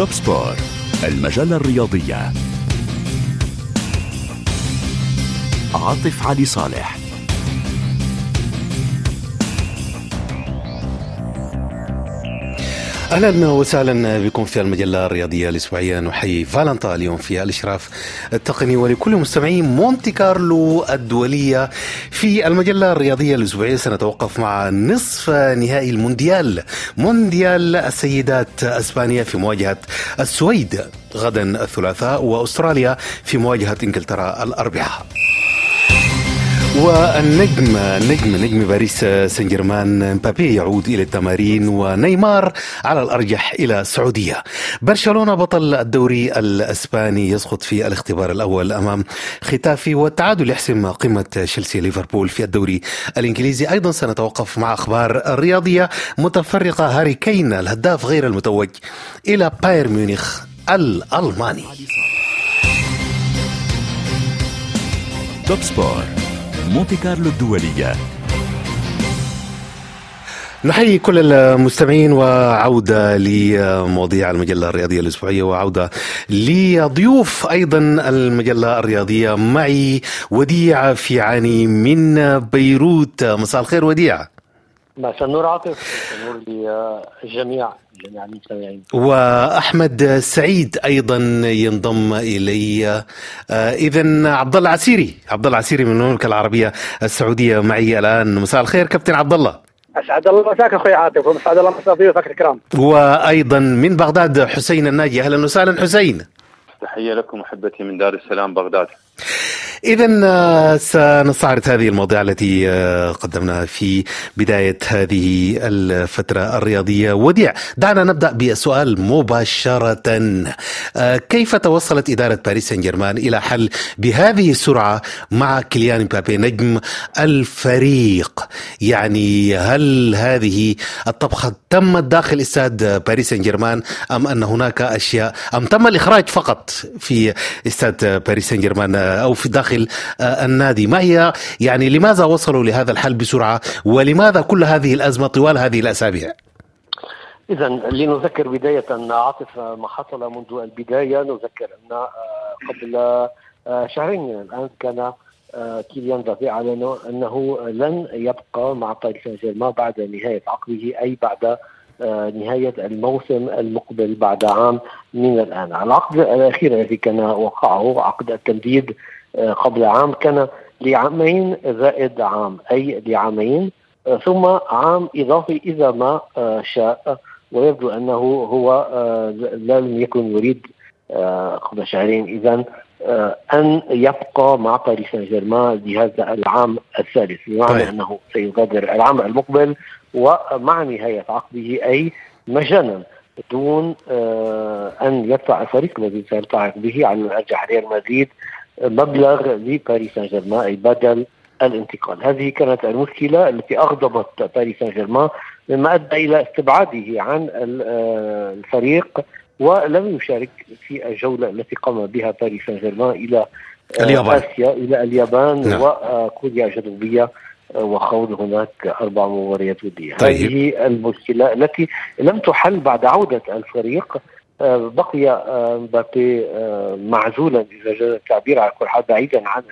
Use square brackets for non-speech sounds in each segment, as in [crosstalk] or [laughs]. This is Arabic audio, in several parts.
توب سبور المجلة الرياضية. عاطف علي صالح. أهلا وسهلا بكم في المجلة الرياضية الأسبوعية. نحيي فالنتا اليوم في الإشراف التقني ولكل مستمعي مونتي كارلو الدولية في المجلة الرياضية الأسبوعية. سنتوقف مع نصف نهائي المونديال. مونديال السيدات أسبانيا في مواجهة السويد. غدا الثلاثاء وأستراليا في مواجهة إنجلترا الأربعاء. والنجم نجم نجم باريس سان جيرمان مبابي يعود إلى التمارين ونيمار على الأرجح إلى السعودية. برشلونة بطل الدوري الإسباني يسقط في الاختبار الأول أمام ختافي والتعادل يحسم قمة تشيلسي ليفربول في الدوري الإنجليزي أيضا سنتوقف مع أخبار رياضية متفرقة هاري كين الهداف غير المتوج إلى باير ميونخ الألماني. توب سبور مونتي كارلو الدولية. نحيي كل المستمعين وعودة لمواضيع المجلة الرياضية الأسبوعية وعودة لضيوف أيضا المجلة الرياضية معي. وديع في عاني من بيروت. مساء الخير وديع. مساء النور عاطف. النور للجميع وأحمد سعيد أيضا ينضم إلي. آه اذا عبد الله عسيري عبد الله عسيري من المملكة العربية السعودية معي الآن. مساء الخير كابتن عبد الله. أسعد الله مساك أخوي عاطف ومسعد الله مساء ضيوفك الكرام. وأيضا من بغداد حسين الناجي. أهلا وسهلا حسين. تحية لكم أحبتي من دار السلام بغداد. إذا سنستعرض هذه المواضيع التي قدمناها في بداية هذه الفترة الرياضية. وديع دعنا نبدأ بالسؤال مباشرة. كيف توصلت إدارة باريس سان جيرمان إلى حل بهذه السرعة مع كيليان مبابي نجم الفريق؟ يعني هل هذه الطبخة تمت داخل استاد باريس سان جيرمان أم أن هناك أشياء أم تم الإخراج فقط في استاد باريس سان جيرمان أو في داخل داخل النادي. ما هي يعني لماذا وصلوا لهذا الحل بسرعة؟ ولماذا كل هذه الأزمة طوال هذه الأسابيع؟ إذا لنذكر بداية أن عاطف ما حصل منذ البداية نذكر أن قبل شهرين من الآن كان كيليان مبابي أعلن أنه لن يبقى مع باريس سان جيرمان بعد نهاية عقده أي بعد نهاية الموسم المقبل بعد عام من الآن. العقد الأخير الذي كان وقعه عقد التمديد قبل عام كان لعامين زائد عام أي لعامين ثم عام إضافي إذا ما شاء ويبدو أنه هو لم يكن يريد قبل شهرين. إذا أن يبقى مع باريس سان جيرمان لهذا العام الثالث بمعنى أنه سيغادر العام المقبل ومع نهاية عقده أي مجانا دون أن يدفع الفريق الذي سيلتحق به على الأرجح ريال مدريد مبلغ لباريس سان جيرمان أي بدل الانتقال، هذه كانت المشكلة التي أغضبت باريس سان جيرمان مما أدى إلى استبعاده عن الفريق ولم يشارك في الجولة التي قام بها باريس سان جيرمان إلى اليابان. آسيا إلى اليابان نعم. وكوريا الجنوبية وخوض هناك أربع مباريات ودية طيب. هذه المشكلة التي لم تحل بعد عودة الفريق بقي مبابي معزولا إذا جاز التعبير على كل حال بعيدا عن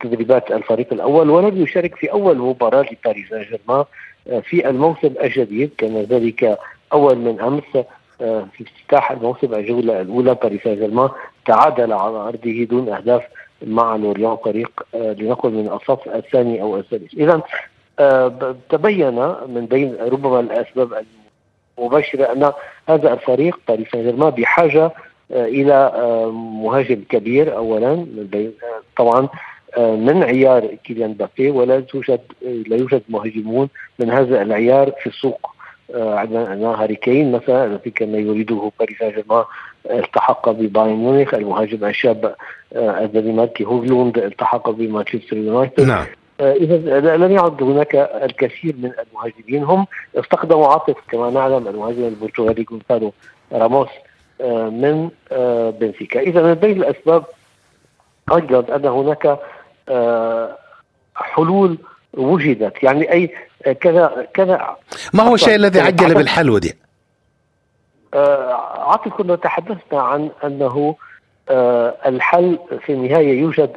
تدريبات الفريق الأول ولم يشارك في أول مباراة لباريس سان جيرمان في الموسم الجديد كان ذلك أول من أمس في افتتاح الموسم الجولة الأولى باريس سان جيرمان تعادل على أرضه دون أهداف مع لوريان فريق لنقل من الصف الثاني أو الثالث. اذا تبين من بين ربما الأسباب مباشرة أن هذا الفريق باريس سان جيرمان بحاجه إلى مهاجم كبير اولا طبعا من عيار كيليان مبابي ولا توجد لا يوجد مهاجمون من هذا العيار في السوق عندنا هاري كين مثلا الذي كان يريده باريس سان جيرمان التحق ببايرن ميونخ المهاجم الشاب الدنماركي هوغلوند التحق بمانشستر يونايتد. نعم. إذا لم يعد هناك الكثير من المهاجمين هم افتقدوا عاطف كما نعلم المهاجم البرتغالي جونسالو راموس من بنفيكا. إذا من بين الأسباب أيضا أن هناك حلول وجدت. يعني أي كذا كذا. ما هو الشيء الذي عجل بالحل ودي آه، عاطف كنا تحدثنا عن أنه آه، الحل في النهاية يوجد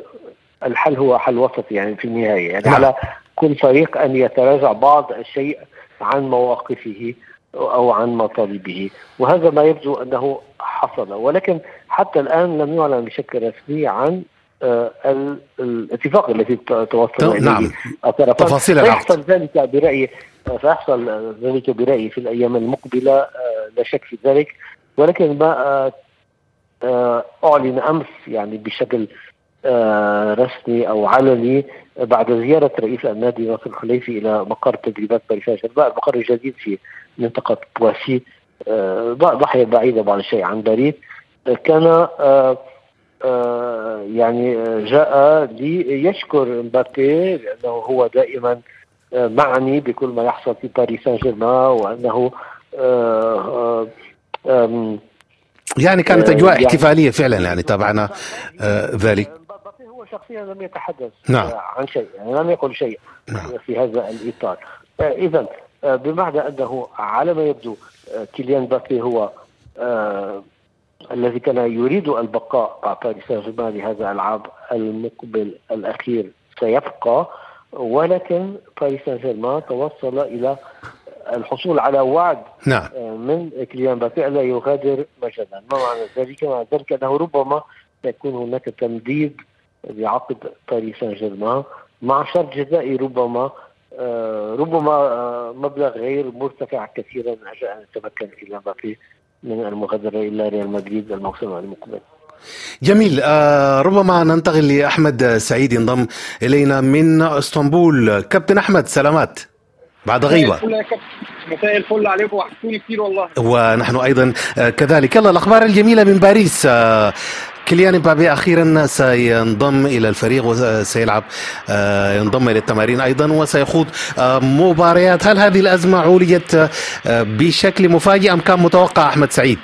الحل هو حل وسطي يعني في النهاية يعني نعم. على كل فريق أن يتراجع بعض الشيء عن مواقفه أو عن مطالبه وهذا ما يبدو أنه حصل ولكن حتى الآن لم يعلن بشكل رسمي عن آه، ال- الاتفاق الذي توصل إليه نعم. الطرفان تفاصيل. سيحصل ذلك برأيي سيحصل ذلك برأيي في الأيام المقبلة آه، لا شك في ذلك ولكن ما آه، أعلن أمس يعني بشكل رسمي أو علني بعد زيارة رئيس النادي ناصر الحليفي إلى مقر تدريبات باريس سان جيرمان المقر الجديد في منطقة بواسي آه، ضاحيه بعيدة بعض الشيء عن باريس آه، كان آه، آه، يعني آه، جاء ليشكر مبابي لأنه هو دائما آه، معني بكل ما يحصل في باريس سان جيرمان وأنه آه، آه، يعني كانت آه، اجواء يعني- احتفالية فعلا يعني تابعنا آه، ذلك. شخصيا لم يتحدث نعم. آه، عن شيء يعني لم يقل شيء نعم. في هذا الإطار اذا بمعنى أنه على ما يبدو آه، كيليان بابي هو آه، الذي كان يريد البقاء مع باريس سان جيرمان لهذا العام المقبل الأخير سيبقى ولكن باريس سان جيرمان توصل إلى الحصول على وعد نعم من كيليان مبابي ألا يغادر مجانا، ما معنى ذلك؟ معنى ذلك أنه ربما سيكون هناك تمديد لعقد باريس سان جيرمان مع شرط جزائي ربما آه، ربما آه، مبلغ غير مرتفع كثيرا من أجل أن يتمكن كيليان مبابي من المغادرة إلى ريال مدريد الموسم المقبل. جميل. آه ربما ننتقل لأحمد سعيد ينضم إلينا من إسطنبول. كابتن أحمد سلامات. بعد غيبة. مساء الفل يا كابتن. مساء الفل عليكم وحشتوني كتير والله. ونحن أيضا كذلك. يلا الأخبار الجميلة من باريس. كيليان مبابي أخيرا سينضم إلى الفريق وسيلعب آه، ينضم إلى التمارين أيضا وسيخوض آه، مباريات هل هذه الأزمة عولجت آه، بشكل مفاجئ أم كان متوقع أحمد سعيد؟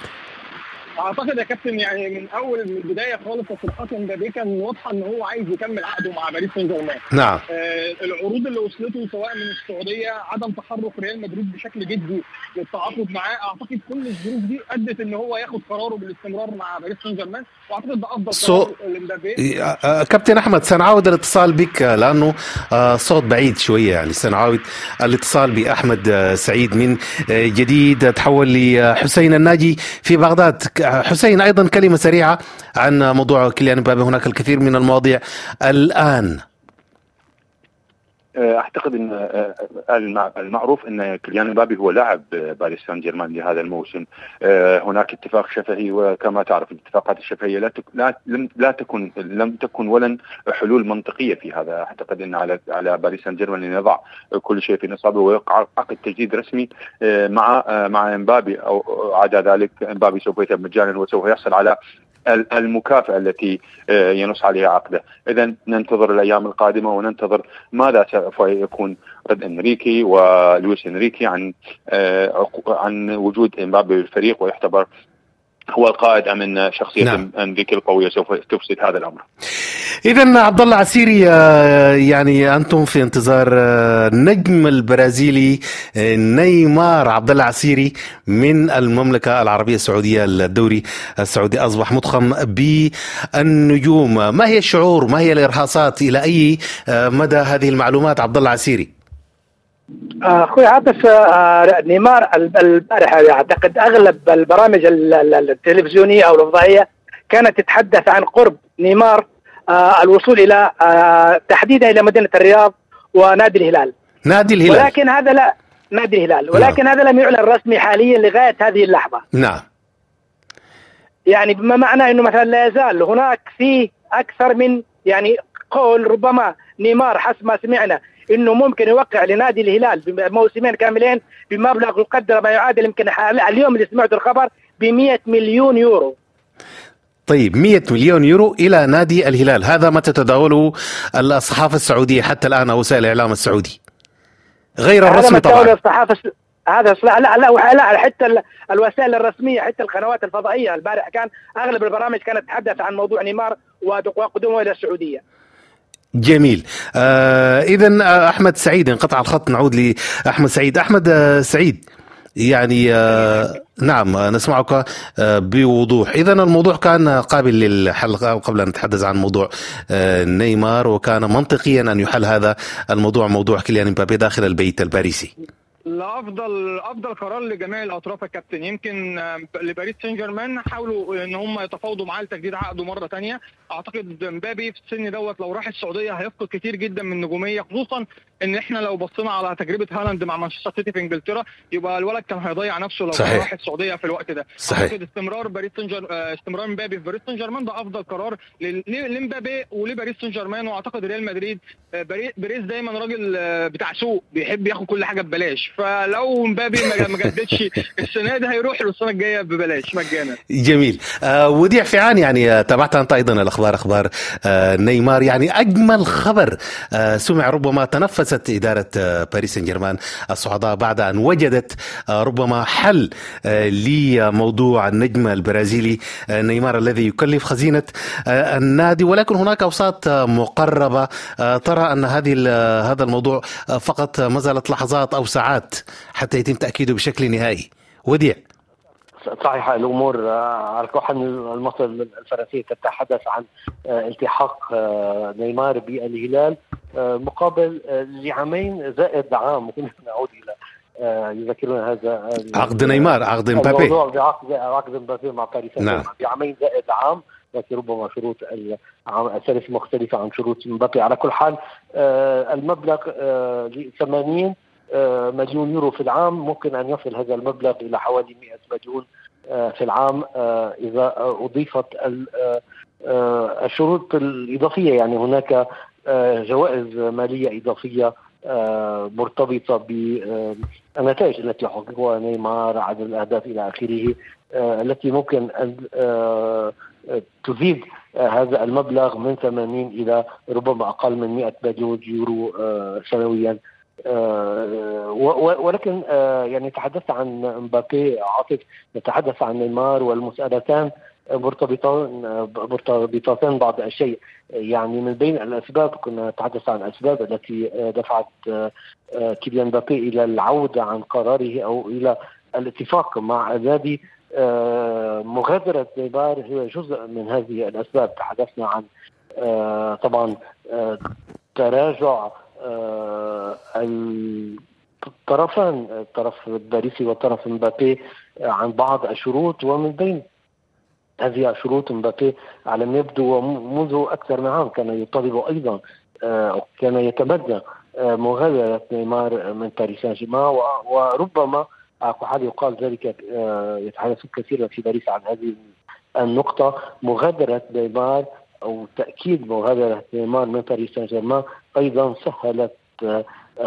أعتقد يا كابتن يعني من أول من البداية خالص تصريحات مبابي كان واضحة إن هو عايز يكمل عقده مع باريس سان جيرمان نعم. آه، العروض اللي وصلته سواء من السعودية عدم تحرك ريال مدريد بشكل جدي للتعاقد معاه أعتقد كل الظروف دي أدت إن هو ياخد قراره بالاستمرار مع باريس سان جيرمان وأعتقد ده أفضل So- قرار لمبابي. آه، آه، كابتن أحمد سنعاود الاتصال بك آه، لأنه آه، صوت بعيد شوية يعني. سنعاود الاتصال بأحمد آه، سعيد من جديد. تحول لحسين الناجي في بغداد. حسين أيضا كلمة سريعة عن موضوع كيليان مبابي. هناك الكثير من المواضيع. الآن أعتقد إن آه، المع- المعروف إن كليان مبابي هو لاعب آه، باريس سان جيرمان لهذا الموسم. آه، هناك اتفاق شفهي وكما تعرف الاتفاقات الشفهية لا لم لا تكن لم تكن ولن حلول منطقية في هذا. أعتقد إن على على باريس سان جيرمان ان يضع كل شيء في نصابه ويوقع عقد تجديد رسمي آه، مع آه، مع امبابي أو عدا ذلك امبابي سوف يذهب مجانا وسوف يحصل على المكافأة التي آه، ينص عليها عقده. إذا ننتظر الأيام القادمة وننتظر ماذا سوف يكون رد إنريكي ولويس إنريكي عن آه، عن وجود إمبابي بالفريق ويعتبر هو القائد أم إن شخصية نعم. أنريكي القوية سوف تفسد هذا الأمر. إذا عبد الله عسيري آه، يعني أنتم في انتظار آه، النجم البرازيلي آه، نيمار عبد الله عسيري من المملكة العربية السعودية الدوري السعودي. أصبح مضخم بالنجوم. ما هي الشعور؟ ما هي الإرهاصات؟ إلى أي مدى هذه المعلومات عبد الله عسيري؟ أخوي عاطف آه، نيمار ال- البارحة أعتقد أغلب البرامج ال- ال- التلفزيونية أو الفضائيه كانت تتحدث عن قرب نيمار آه، الوصول إلى آه، تحديدا إلى مدينة الرياض ونادي الهلال. نادي الهلال. ولكن هذا لا نادي الهلال. ولكن هذا لم يعلن رسمي حاليا لغاية هذه اللحظة. نعم. يعني بما معناه إنه مثلا لا يزال هناك في أكثر من يعني قول ربما نيمار حسب ما سمعنا إنه ممكن يوقع لنادي الهلال بموسمين كاملين بمبلغ يقدر ما يعادل يمكن اليوم اللي سمعت الخبر ب 100 مليون يورو. طيب 100 مليون يورو إلى نادي الهلال. هذا ما تتداوله الصحافة السعودية حتى الآن أو وسائل الإعلام السعودي. غير الرسمي طبعا. الصحافة هذا لا لا لا, لا حتى ال- الوسائل الرسمية حتى القنوات الفضائية. البارح كان أغلب البرامج كانت تتحدث عن موضوع نيمار وقدومه إلى السعودية. جميل. آه اذا أحمد سعيد انقطع الخط نعود لأحمد سعيد. أحمد آه سعيد يعني آه، نعم نسمعك آه، بوضوح. إذا الموضوع كان قابل للحل قبل أن نتحدث عن موضوع آه، نيمار وكان منطقيا أن يحل هذا الموضوع موضوع كيليان امبابي داخل البيت الباريسي. لا أفضل قرار لجميع الأطراف يا كابتن. يمكن آه، لباريس سان جيرمان حاولوا إن هم يتفاوضوا معاه لتجديد عقده مرة ثانية أعتقد مبابي في السن دوت لو راح السعودية هيفقد كتير جدا من نجومية خصوصا إن إحنا لو بصينا على تجربة هالاند مع مانشستر سيتي في إنجلترا يبقى الولد كان هيضيع نفسه لو صحيح. راح السعودية في الوقت ده صحيح. استمرار باريس سان. آه، استمرار مبابي في باريس سان جيرمان ده أفضل قرار لمبابي ولباريس سان جيرمان وأعتقد ريال مدريد آه، باري- باريس دايما راجل آه، بتاع سوق بيحب ياخد كل حاجة ببلاش فلو مبابي ما جددش [laughs] السنة دي هيروح له السنة الجاية ببلاش مجانا جميل آه وديع فيعان يعني تابعت أنت أيضا الأخبار أخبار آه نيمار يعني أجمل خبر آه سمع ربما تنفست إدارة آه باريس سان جيرمان الصعداء بعد أن وجدت آه ربما حل آه لموضوع النجم البرازيلي نيمار الذي يكلف خزينة النادي. ولكن هناك أوساط مقربة ترى أن هذه هذا الموضوع فقط ما زالت لحظات أو ساعات حتى يتم تأكيده بشكل نهائي. وديع. صحيح الأمور آه، على كل حال المصر الفرنسية تتحدث عن آه، التحاق آه، نيمار بالهلال مقابل لعامين زائد عام ممكن نعود إلى يذكرون هذا عقد نيمار عقد مبابي. الموضوع بعقد عقد مبابي مع باريس نعم. بعامين زائد عام لكن ربما شروط العام الثالث مختلفة عن شروط مبابي. على كل حال المبلغ آه، ل 80 آه، مليون يورو في العام ممكن أن يصل هذا المبلغ إلى حوالي 100 مليون آه، في العام آه، إذا أضيفت ال- آه، الشروط الإضافية. يعني هناك جوائز مالية إضافية آه، مرتبطة بالنتائج التي يحققها نيمار عدد الأهداف إلى آخره آه، التي ممكن آه، تزيد هذا المبلغ من 80 إلى ربما أقل من 100 مليون يورو سنويا. ولكن آه، يعني تحدثت عن مبابي عاطف نتحدث عن نيمار والمسألتان مرتبطان مرتبطتان بعض الشيء يعني من بين الأسباب كنا نتحدث عن الأسباب التي دفعت كيليان مبابي إلى العودة عن قراره أو إلى الاتفاق مع النادي آه، مغادرة نيمار هي جزء من هذه الأسباب. تحدثنا عن آه، طبعا آه، تراجع آه، الطرفان الطرف الباريسي والطرف مبابي عن بعض الشروط ومن بين. هذه الشروط مبابي على ما يبدو منذ أكثر من عام كان يطالب أيضا آه، كان يتمنى آه، مغادرة نيمار من باريس سان جيرمان وربما حال يقال ذلك آه، يتحدثون كثيرا في باريس عن هذه النقطة مغادرة نيمار أو تأكيد مغادرة نيمار من باريس سان جيرمان أيضا سهلت آه،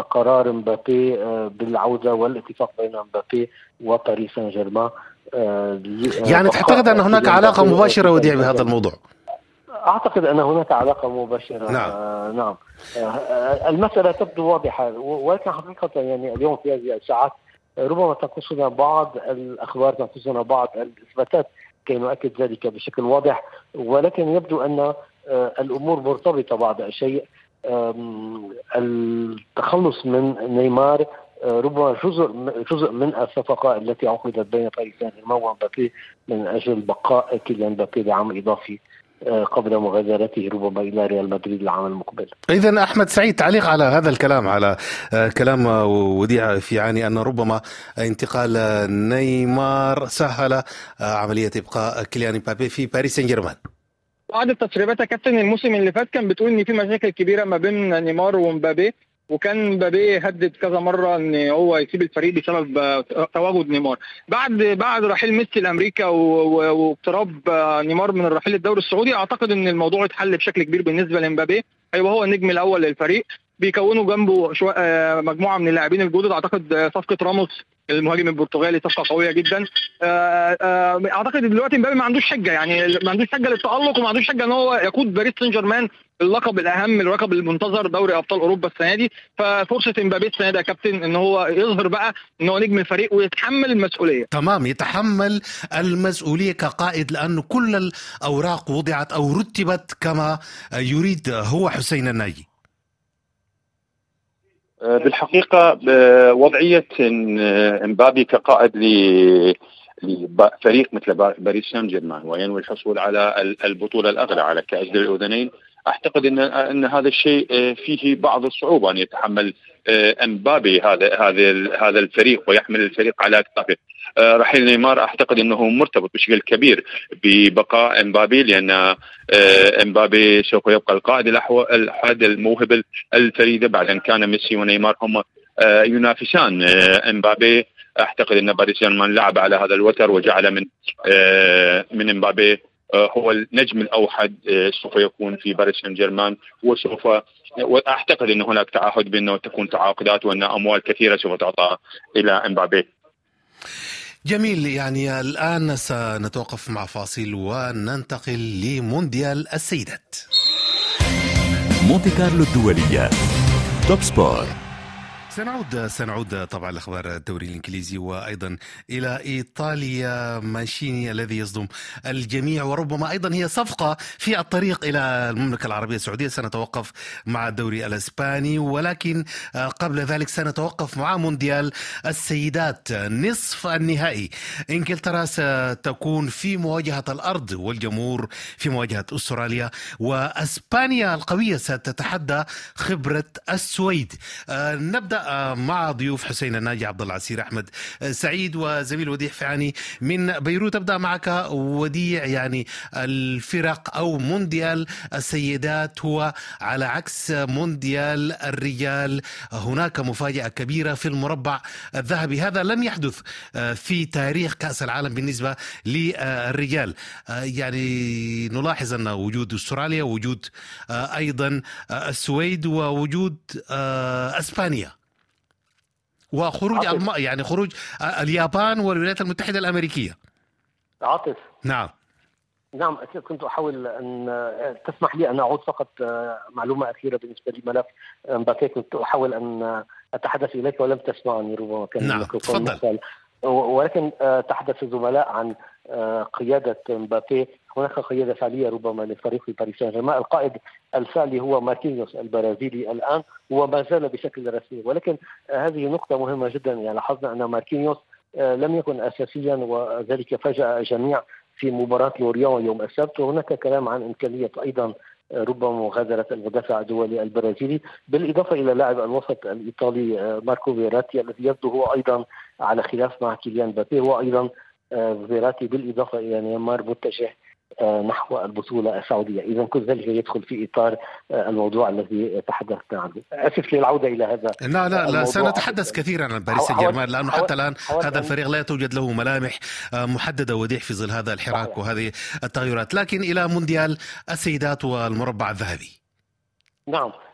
قرار مبابي آه، بالعودة والاتفاق بين مبابي وباريس سان جيرمان آه، يعني تعتقد أن هناك مباشرة في وديع بهذا. الموضوع؟ أعتقد أن هناك علاقة مباشرة. نعم. آه نعم. آه المسألة تبدو واضحة. ولكن حقيقة يعني اليوم في هذه الساعات ربما تنقصنا بعض الأخبار تنقصنا بعض الإثباتات. كي نؤكد ذلك بشكل واضح ولكن يبدو أن آه الأمور مرتبطة بعض الشيء. التخلص من نيمار آه، ربما جزء جزء من الصفقة التي عقدت بين جيرمان ومبابي من أجل بقاء كيليان مبابي لعام إضافي. قبل مغادرته ربما إلى ريال مدريد العام المقبل. إذا أحمد سعيد تعليق على هذا الكلام على آه، كلام آه، وديع في عاني أن ربما انتقال آه، نيمار سهل آه، عملية إبقاء كيليان مبابي في باريس سان جيرمان بعض التسريبات يا كابتن الموسم اللي فات كان بتقول إن في مشاكل كبيرة ما بين نيمار ومبابي وكان مبابي هدد كذا مرة إن هو يسيب الفريق بسبب تواجد نيمار. بعد بعد رحيل ميسي لأمريكا واقتراب نيمار من الرحيل الدوري السعودي أعتقد إن الموضوع اتحل بشكل كبير بالنسبة لمبابي هيبقى هو النجم الأول للفريق. بيكونوا جنبه شوية آه، مجموعة من اللاعبين الجدد. أعتقد آه، صفقة راموس المهاجم البرتغالي صفقة قوية جدا. آه، أعتقد دلوقتي مبابي ما عندوش حجة يعني ما عندوش حجة للتألق وما عندوش حجة إن هو يقود باريس سان جيرمان اللقب الأهم اللقب المنتظر دوري أبطال أوروبا السنة دي. ففرصة امبابي السنة دي يا كابتن إن هو يظهر بقى إن هو نجم الفريق ويتحمل المسؤولية. تمام يتحمل المسؤولية كقائد لأن كل الأوراق وضعت أو رتبت كما يريد هو حسين الناجي. بالحقيقة وضعية امبابي كقائد لفريق مثل باريس سان جيرمان وينوي الحصول على البطولة الأغلى على كأس الأذنين. أعتقد إن إن هذا الشيء فيه بعض الصعوبة أن يتحمل امبابي هذا هذا هذا الفريق ويحمل الفريق على أكتافه. آه، رحيل نيمار أعتقد إنه مرتبط بشكل كبير ببقاء إمبابي لأن آه، إمبابي سوف يبقى القائد الأحد الموهبه الفريده بعد ان كان ميسي ونيمار هم آه، ينافسان. إمبابي أعتقد إن باريس سان لعب على هذا الوتر وجعل من من إمبابي هو النجم الأوحد سوف يكون في باريس سان جيرمان وسوف وأعتقد إن هناك تعهد بأنه تكون تعاقدات وأن أموال كثيرة سوف تعطى إلى إمبابي. جميل يعني الآن سنتوقف مع فاصل وننتقل لمونديال السيدات. مونتي كارلو الدولية. توب سبور سنعود سنعود طبعا لأخبار الدوري الإنجليزي وأيضا إلى إيطاليا. مانشيني الذي يصدم الجميع وربما أيضا هي صفقة في الطريق إلى المملكة العربية السعودية. سنتوقف مع الدوري الإسباني ولكن آه، قبل ذلك سنتوقف مع مونديال السيدات. نصف النهائي. إنجلترا ستكون في مواجهة الأرض والجمهور في مواجهة أستراليا وأسبانيا القوية ستتحدى خبرة السويد. آه، نبدا مع ضيوف حسين الناجي عبد الله عسير احمد سعيد وزميل وديع فعاني من بيروت. أبدأ معك وديع يعني الفرق أو مونديال السيدات هو على عكس مونديال الرجال. هناك مفاجأة كبيرة في المربع الذهبي. هذا لم يحدث في تاريخ كأس العالم بالنسبة للرجال. يعني نلاحظ أن وجود أستراليا وجود أيضا السويد ووجود أسبانيا. وخروج الم... يعني خروج اليابان والولايات المتحدة الأمريكية. عاطف. نعم. نعم كنت أحاول أن تسمح لي أن أعود فقط معلومة أخيرة بالنسبة لملف مبابي كنت أحاول أن أتحدث إليك ولم تسمعني ربما كان نعم تفضل. ولكن تحدث الزملاء عن قيادة مبابي هناك قيادة فعلية ربما لفريق باريس سان جيرمان القائد الفعلي هو ماركينيوس البرازيلي الآن هو ما زال بشكل رسمي. ولكن هذه نقطة مهمة جدا. يعني لاحظنا أن ماركينيوس آه، لم يكن اساسيا وذلك فاجأ الجميع في مباراة لوريون يوم السبت. وهناك كلام عن إمكانية أيضا آه، ربما مغادرة المدافع الدولي البرازيلي. بالإضافة إلى لاعب الوسط الإيطالي آه، ماركو فيراتي الذي يبدو هو أيضا على خلاف مع كيليان بابي هو أيضا فيراتي بالإضافة إلى نيمار متجه نحو البطولة السعودية. إذا كل ذلك يدخل في إطار آه، الموضوع الذي تحدثنا عنه. أسف للعودة إلى هذا لا لا لا سنتحدث كثيرا عن باريس سان جيرمان لأنه حتى الآن هذا الفريق لا توجد له ملامح آه، محددة وديع في ظل هذا الحراك وهذه التغيرات. لكن إلى مونديال السيدات والمربع الذهبي. نعم. آه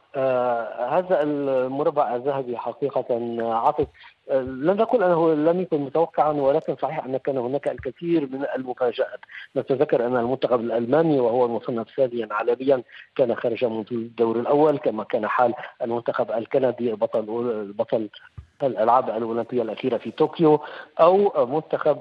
هذا المربع الذهبي حقيقة عاطف لن نقول أنه لم يكن متوقعا ولكن صحيح ان كان هناك الكثير من المفاجآت. نتذكر أن المنتخب الألماني وهو المصنف ثانيا عالميا كان خارج من الدور الأول كما كان حال المنتخب الكندي بطل بطل الألعاب الأولمبية الأخيرة في طوكيو أو منتخب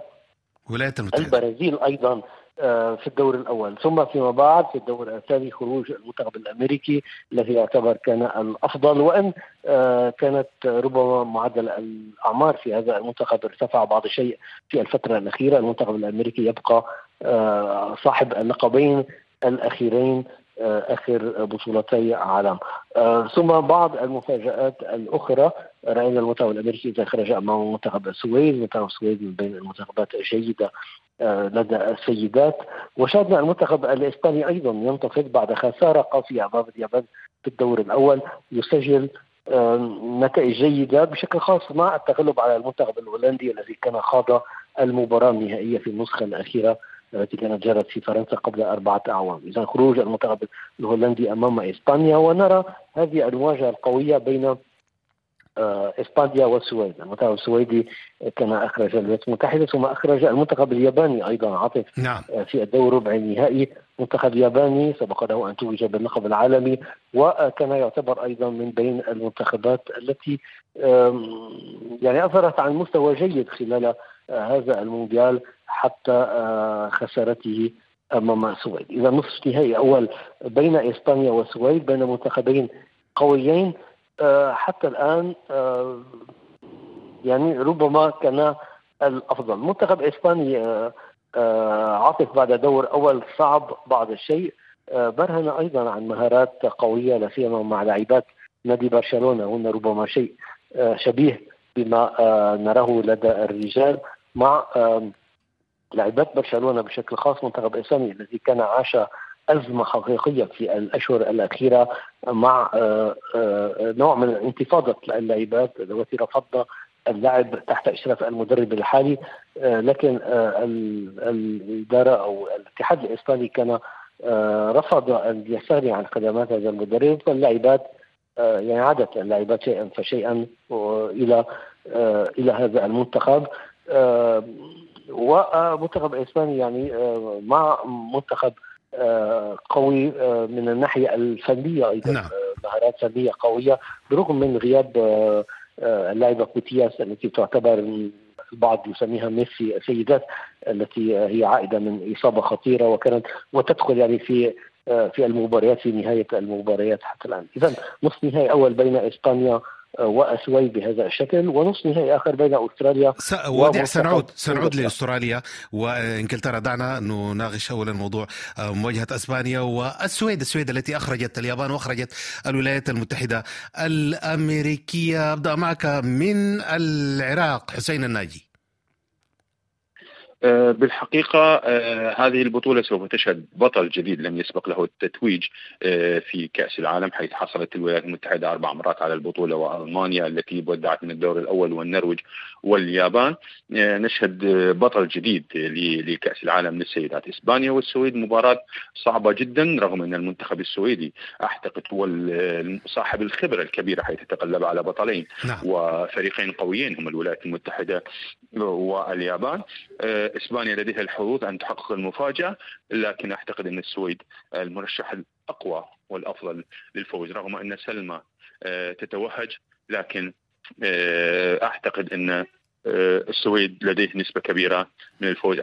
الولايات المتحدة. البرازيل أيضا آه، في الدور الأول ثم فيما بعد في الدور الثاني خروج المنتخب الأمريكي الذي يعتبر كان الأفضل وإن آه، كانت ربما معدل الأعمار في هذا المنتخب ارتفع بعض الشيء في الفترة الأخيرة. المنتخب الأمريكي يبقى آه، صاحب اللقبين الأخيرين آخر بطولتي عالم. ثم بعض المفاجآت الأخرى رأينا المنتخب الأمريكي إذا خرج امام منتخب السويد منتخب السويد من بين المنتخبات الجيدة آه، لدى السيدات. وشاهدنا المنتخب الإسباني أيضا ينتفض بعد خسارة قاسية أمام اليابان في الدور الأول يسجل آه، نتائج جيدة بشكل خاص مع التغلب على المنتخب الهولندي الذي كان خاض المباراة النهائية في النسخة الأخيرة التي كانت جرت في فرنسا قبل أربعة أعوام. إذا خروج المنتخب الهولندي أمام إسبانيا ونرى هذه المواجهة القوية بين آه، إسبانيا والسويد، المنتخب السويدي كان أخرج الولايات المتحدة ثم أخرج المنتخب الياباني أيضا. عاطف نعم. آه، في الدور ربع النهائي. منتخب ياباني سبق له أن توج باللقب العالمي وكان يعتبر أيضا من بين المنتخبات التي يعني اظهرت عن مستوى جيد خلال آه، هذا المونديال. حتى خسارته أمام السويد، إذا نصف نهائي أول بين إسبانيا والسويد بين منتخبين قويين حتى الآن يعني ربما كان الأفضل. منتخب إسباني عاطف بعد دور أول صعب بعض الشيء. برهن أيضا عن مهارات قوية لا سيما مع لاعبات نادي برشلونة. هن ربما شيء شبيه بما نراه لدى الرجال مع لاعبات برشلونة بشكل خاص منتخب اسباني الذي كان عاش أزمة حقيقية في الأشهر الأخيرة مع نوع من انتفاضة اللاعبات التي رفضنا اللعب تحت إشراف المدرب الحالي. لكن الإدارة أو الاتحاد الاسباني كان رفض ان يستغني عن خدمات هذا المدرب. فاللاعبات يعني عادت اللاعبات شيئا فشيئا إلى إلى هذا المنتخب. ومنتخب إسباني يعني مع منتخب قوي من الناحية الفنية أيضا نعم. مهارات فنية قوية برغم من غياب اللاعبه كوتياس التي تعتبر البعض يسميها ميسي السيدات التي هي عائدة من إصابة خطيرة وكانت وتدخل يعني في في المباريات في نهاية المباريات حتى الآن، اذا نصف نهائي أول بين إسبانيا وأسوي بهذا الشكل. ونصف نهائي آخر بين أستراليا س... وديع سنعود سنعود لأستراليا. وإنجلترا دعنا نناقش اولا موضوع مواجهة أسبانيا والسويد. السويد التي أخرجت اليابان وأخرجت الولايات المتحدة الأمريكية. أبدأ معك من العراق حسين الناجي. آه، بالحقيقة آه، هذه البطولة سوف تشهد بطل جديد لم يسبق له التتويج آه، في كأس العالم حيث حصلت الولايات المتحدة أربع مرات على البطولة وألمانيا التي ودعت من الدور الأول والنرويج واليابان نشهد بطل جديد لكأس العالم للسيدات إسبانيا والسويد مباراة صعبة جدا رغم أن المنتخب السويدي أعتقد هو صاحب الخبرة الكبيرة حيث تقلب على بطلين نعم. وفريقين قويين هم الولايات المتحدة واليابان إسبانيا لديها الحظوظ أن تحقق المفاجأة لكن أعتقد أن السويد المرشح الأقوى والأفضل للفوز رغم أن سلمى آه، تتوهج لكن آه، أعتقد إن آه، السويد لديه نسبة كبيرة من الفوز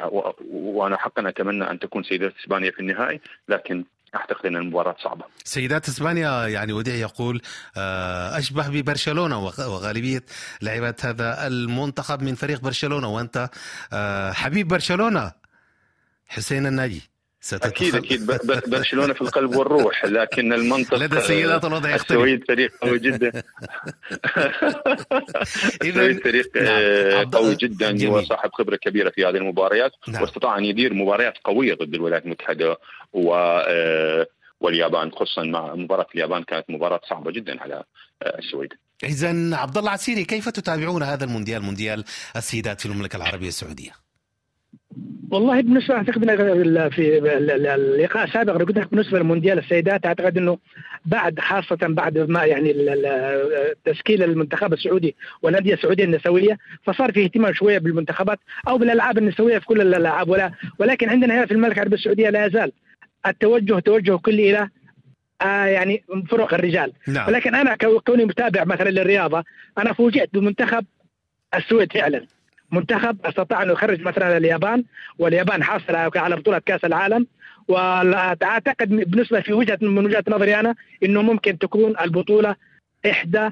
وأنا حقا أتمنى أن تكون سيدات إسبانيا في النهائي لكن أعتقد إن المباراة صعبة. سيدات إسبانيا يعني وديع يقول أشبه ببرشلونة وغالبية لاعبات هذا المنتخب من فريق برشلونة وأنت حبيب برشلونة حسين الناجي. أكيد أكيد [laughs] برشلونة في القلب والروح لكن المنطق لدى السيدات الوضع يختلف [laughs] السويد فريق قوي جدا [laughs] السويد فريق قوي جدا جميل. وصاحب خبرة كبيرة في هذه المباريات نعم. واستطاع أن يدير مباريات قوية ضد الولايات المتحدة و واليابان خصوصا مع مباراة اليابان كانت مباراة صعبة جدا على السويد اذا عبد الله عسيري كيف تتابعون هذا المونديال مونديال السيدات في المملكة العربية السعودية؟ والله بالنسبة اعتقد في اللقاء السابق قلت لك بالنسبة للمونديال السيدات أعتقد إنه بعد خاصة بعد ما يعني تشكيل المنتخب السعودي والأندية السعودية النسوية فصار في اهتمام شوية بالمنتخبات أو بالألعاب النسوية في كل الألعاب. ولا ولكن عندنا هنا في المملكه العربيه السعودية لا يزال التوجه توجه كلي إلى آه يعني فرق الرجال. نعم. ولكن أنا كوني متابع مثلا للرياضة أنا فوجئت بمنتخب السويد فعلا. منتخب أستطاع انه يخرج مثلا اليابان واليابان حاصلة على بطولة كأس العالم. وأعتقد بالنسبة في وجهه من وجهة نظري أنا إنه ممكن تكون البطولة إحدى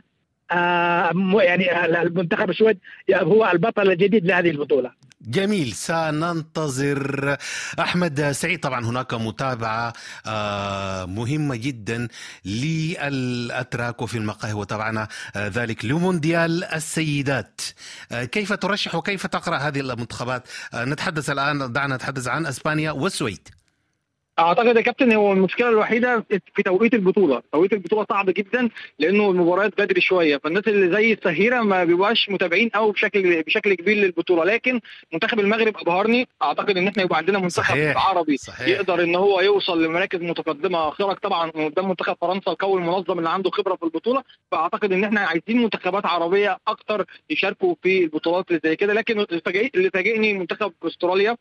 يعني المنتخب السويد هو البطل الجديد لهذه البطولة. جميل سننتظر. أحمد سعيد طبعا هناك متابعة آه، مهمة جدا للأتراك وفي المقاهي وتابعنا آه، ذلك لمونديال السيدات. آه، كيف ترشح وكيف تقرأ هذه المنتخبات؟ نتحدث الآن دعنا نتحدث عن أسبانيا والسويد. أعتقد يا كابتن هو المشكلة الوحيدة في توقيت البطولة، توقيت البطولة صعب جدا لأنه المباريات بدري شوية، فالناس اللي زي السهيرة ما بيبقاش متابعين قوي بشكل بشكل كبير للبطولة، لكن منتخب المغرب أبهرني، أعتقد إن إحنا يبقى عندنا منتخب صحيح. عربي صحيح. يقدر إن هو يوصل لمراكز متقدمة، خرج طبعا قدام منتخب فرنسا القوي المنظم اللي عنده خبرة في البطولة، فأعتقد إن إحنا عايزين منتخبات عربية أكتر يشاركوا في البطولات اللي زي كده، لكن اللي فاجئني منتخب أستراليا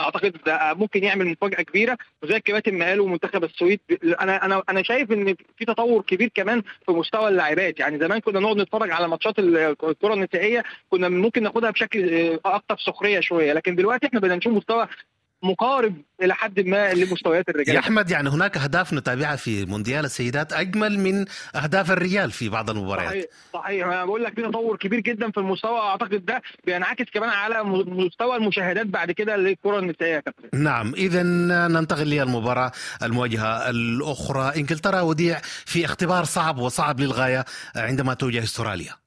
أعتقد ممكن يعمل مفاجأة كبيرة وزي الكباتن ما قالوا منتخب السويد. أنا أنا أنا شايف إن في تطور كبير كمان في مستوى اللاعبات. يعني زمان كنا نقعد نتفرج على ماتشات الكرة النسائيه كنا ممكن ناخدها بشكل أكثر سخرية شوية. لكن دلوقتي إحنا بدنا نشوف مستوى مقارب إلى حد ما لمستويات الرجال. يا أحمد يعني هناك أهداف نتابعها في مونديال السيدات أجمل من أهداف الرجال في بعض المباريات. صحيح صحيح. أنا بقول لك في تطور كبير جدا في المستوى أعتقد ده بينعكس كمان على مستوى المشاهدات بعد كده للكرة النسائيه يا كابتن. نعم. اذا ننتقل للمباراة المواجهة الأخرى. إنجلترا وديع في اختبار صعب وصعب للغاية عندما تواجه استراليا.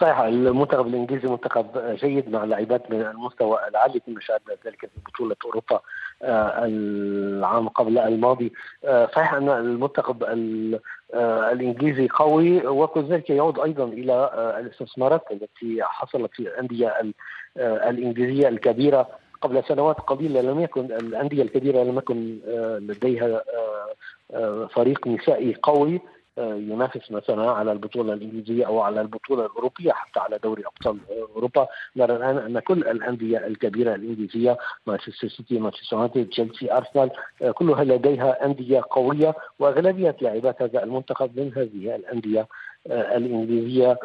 صحيح المنتخب الإنجليزي منتخب جيد مع لاعبات من المستوى العالي كما شاهدنا ذلك في بطولة أوروبا آه، العام قبل الماضي. آه، صحيح أن المنتخب آه، الإنجليزي قوي وكذلك يعود أيضا إلى الاستثمارات التي حصلت في الأندية الإنجليزية الكبيرة. قبل سنوات قليلة لم يكن الأندية الكبيرة لم يكن لديها فريق نسائي قوي. ينافس مثلا على البطولة الإنجليزية أو على البطولة الأوروبية حتى على دوري أبطال أوروبا. نرى الآن أن كل الأندية الكبيرة الإنجليزية مانشستر سيتي مانشستر يونايتد تشيلسي أرسنال كلها لديها أندية قوية وأغلبية لاعبات هذا المنتخب من هذه الأندية الإنجليزية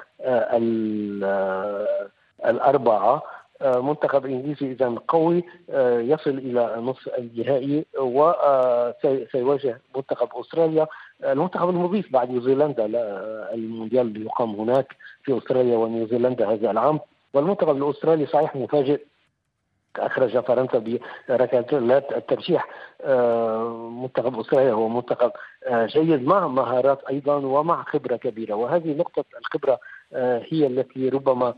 الأربعة. منتخب إنجليزي إذا قوي يصل إلى نصف النهائي وسيواجه منتخب أستراليا المنتخب المضيف بعد نيوزيلندا المونديال اللي يقام هناك في أستراليا ونيوزيلندا هذا العام. والمنتخب الأسترالي صحيح مفاجئ أخرج فرنسا بركلات الترشيح منتخب أستراليا هو منتخب جيد مع مهارات أيضا ومع خبرة كبيرة. وهذه نقطة الخبرة هي التي ربما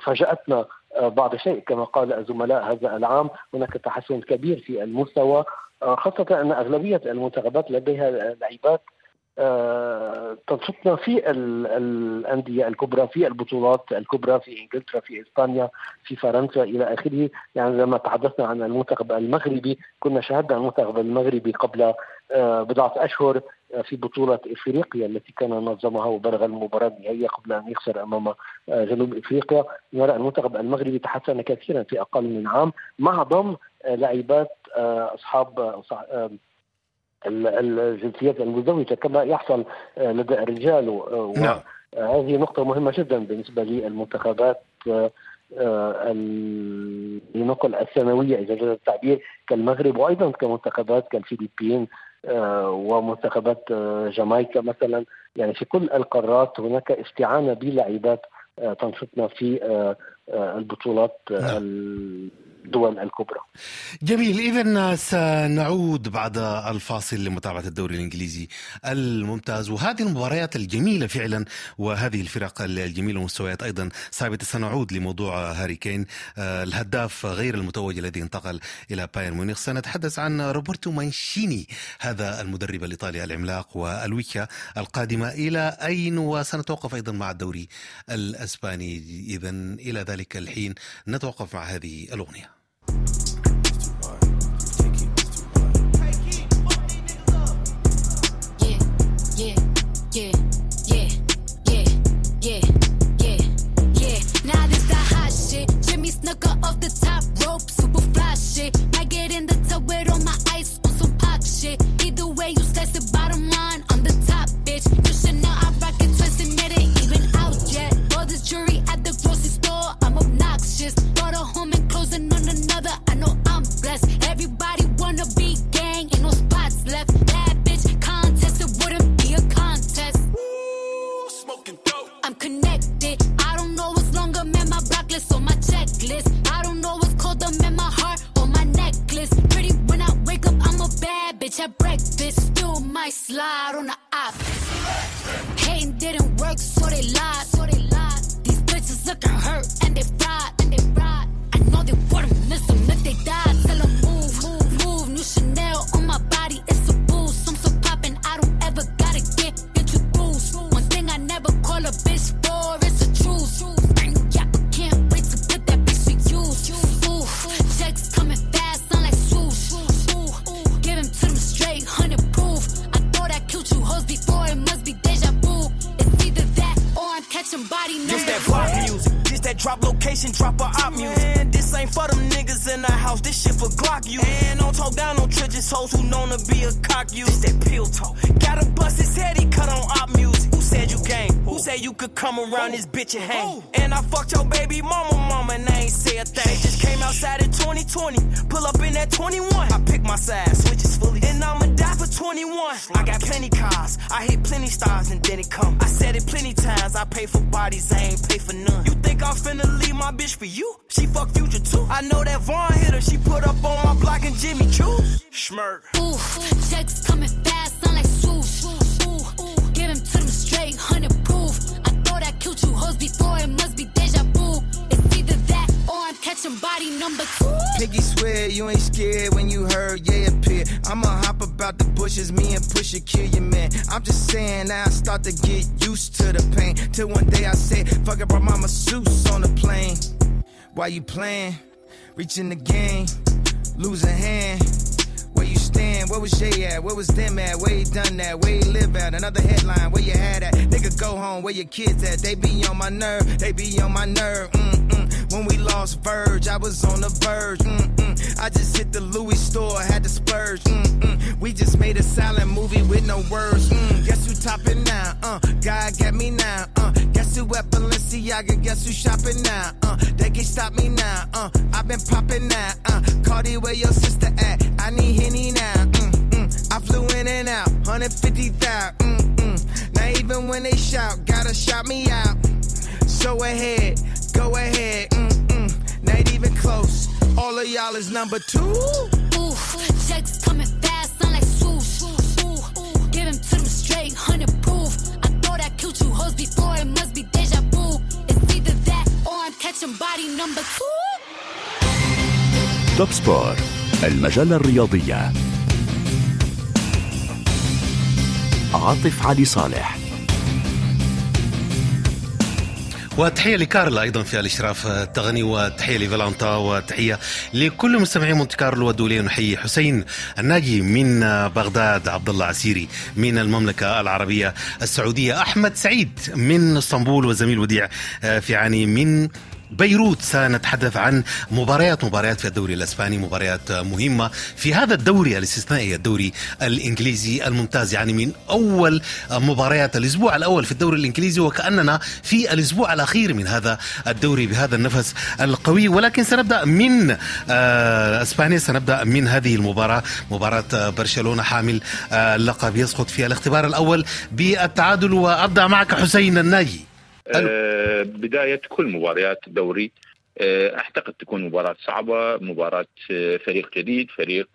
فاجأتنا بعض الشيء كما قال الزملاء هذا العام هناك تحسن كبير في المستوى خاصة أن أغلبية المنتخبات لديها لاعبات آه، تنشطنا في الأندية الكبرى في البطولات الكبرى في إنجلترا في إسبانيا في فرنسا إلى آخره. يعني لما تحدثنا عن المنتخب المغربي كنا شاهدنا المنتخب المغربي قبل آه، بضعة أشهر آه، في بطولة إفريقيا التي كان نظمها وبلغ المباراة النهائية قبل أن يخسر أمام جنوب إفريقيا. نرى المنتخب المغربي تحسن كثيرا في أقل من عام مع ضم لاعبات أصحاب الجنسيات المزدوجة كما يحصل آه، لدى الرجال نعم. هذه نقطة مهمة جدا بالنسبة للمنتخبات آه، لنقل الثانوية إذا جاز التعبير كالمغرب وأيضا كمنتخبات كالفلبين آه، ومنتخبات جامايكا مثلا يعني في كل القارات هناك استعانة بلاعبات تنشطنا في البطولات نعم. الدول الكبرى. جميل إذا سنعود بعد الفاصل لمتابعة الدوري الإنجليزي الممتاز. وهذه المباريات الجميلة فعلا وهذه الفرق الجميلة ومستويات أيضا ثابتة. سنعود لموضوع هاري كين آه، الهداف غير المتوج الذي انتقل إلى بايرن ميونخ. سنتحدث عن روبرتو مانشيني هذا المدرب الإيطالي العملاق والويكا القادمة. إلى أين وسنتوقف أيضا مع الدوري الأسباني؟ إذا إلى ذلك الحين نتوقف مع هذه الأغنية. shit. Might get in the tub with all my ice on some pop shit. Either way, you slice the bottom line, on the top, bitch. You should know I rock it twice and it even out yet. Bought this jewelry at the grocery store, I'm obnoxious. Bought a home and closing on another, I know bitch at breakfast. Still might slide on the op. Hating didn't work, so they lied. So they lied. These bitches looking hurt and they fried. And they fried. I know they wouldn't listen. This bitch and hang. And now I start to get used to the pain. Till one day I said, fuck it, brought my masseuse on the plane. Why you playing? Reaching the game, lose a hand. Where you stand? Where was Jay at? Where was them at? Where he done that? Where he live at? Another headline, where you had at? Nigga, go home, where your kids at? They be on my nerve, they be on my nerve. Mm-mm. When we lost Verge, I was on the verge. Mm-mm. I just hit the Louis store, had to splurge. Mm-mm. We just made a silent movie with no words. Mm. Topping now? Uh, God get me now. Uh, guess who at Balenciaga? Guess who shopping now? Uh, they can stop me now. Uh, I've been popping now. Uh, Cardi, where your sister at? I need Henny now. Mm-mm. I flew in and out, 150,000. Mm-mm. Now even when they shout, gotta shout me out. So ahead, go ahead. Mm-mm. Not even close. All of y'all is number two. Ooh, checks coming Him to them straight, hundred proof. I thought I killed you hoes before, it must be deja vu. It's either that or I'm catching body number two. توب سبور المجلة الرياضية عاطف علي صالح وتحية لكارل أيضا في الإشراف التقني وتحية لفالانتا وتحية لكل مستمعي مونت كارلو والدولية نحيي حسين الناجي من بغداد عبد الله عسيري من المملكة العربية السعودية أحمد سعيد من إسطنبول والزميل وديع في عاني من بيروت سنتحدث عن مباريات مباريات في الدوري الإسباني مباريات مهمة في هذا الدوري الاستثنائي الدوري الإنجليزي الممتاز. يعني من أول مباريات الأسبوع الأول في الدوري الإنجليزي وكأننا في الأسبوع الأخير من هذا الدوري بهذا النفس القوي. ولكن سنبدأ من إسبانيا سنبدأ من هذه المباراة مباراة برشلونة حامل اللقب يسقط في الاختبار الأول بالتعادل. وأبدأ معك حسين الناجي. آه بداية كل مباريات الدوري آه أعتقد تكون مباراة صعبة مباراة آه فريق جديد فريق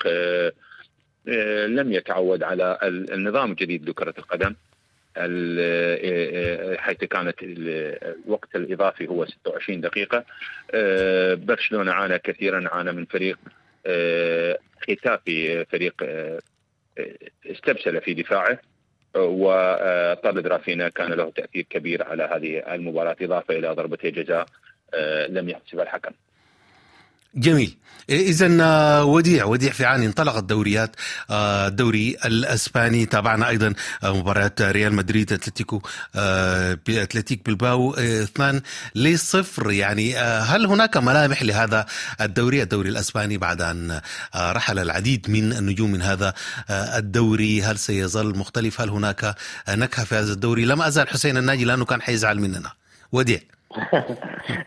لم يتعود على النظام الجديد لكرة القدم. حيث كانت الوقت الإضافي هو 26 دقيقة. برشلونة عانى كثيرا عانى من فريق ختافي فريق استبسل في دفاعه. وطرد رافينا كان له تأثير كبير على هذه المباراة إضافة إلى ضربتي جزاء لم يحتسبها الحكم. جميل. اذا وديع وديع في عاني انطلقت الدوريات الدوري الإسباني تابعنا أيضا مباريات ريال مدريد أتلتيكو أتلتيك بلباو 2 لصفر. يعني هل هناك ملامح لهذا الدوري الدوري الإسباني بعد أن رحل العديد من النجوم من هذا الدوري؟ هل سيظل مختلف؟ هل هناك نكهة في هذا الدوري؟ لم أزال حسين الناجي لأنه كان حيزعل مننا. وديع.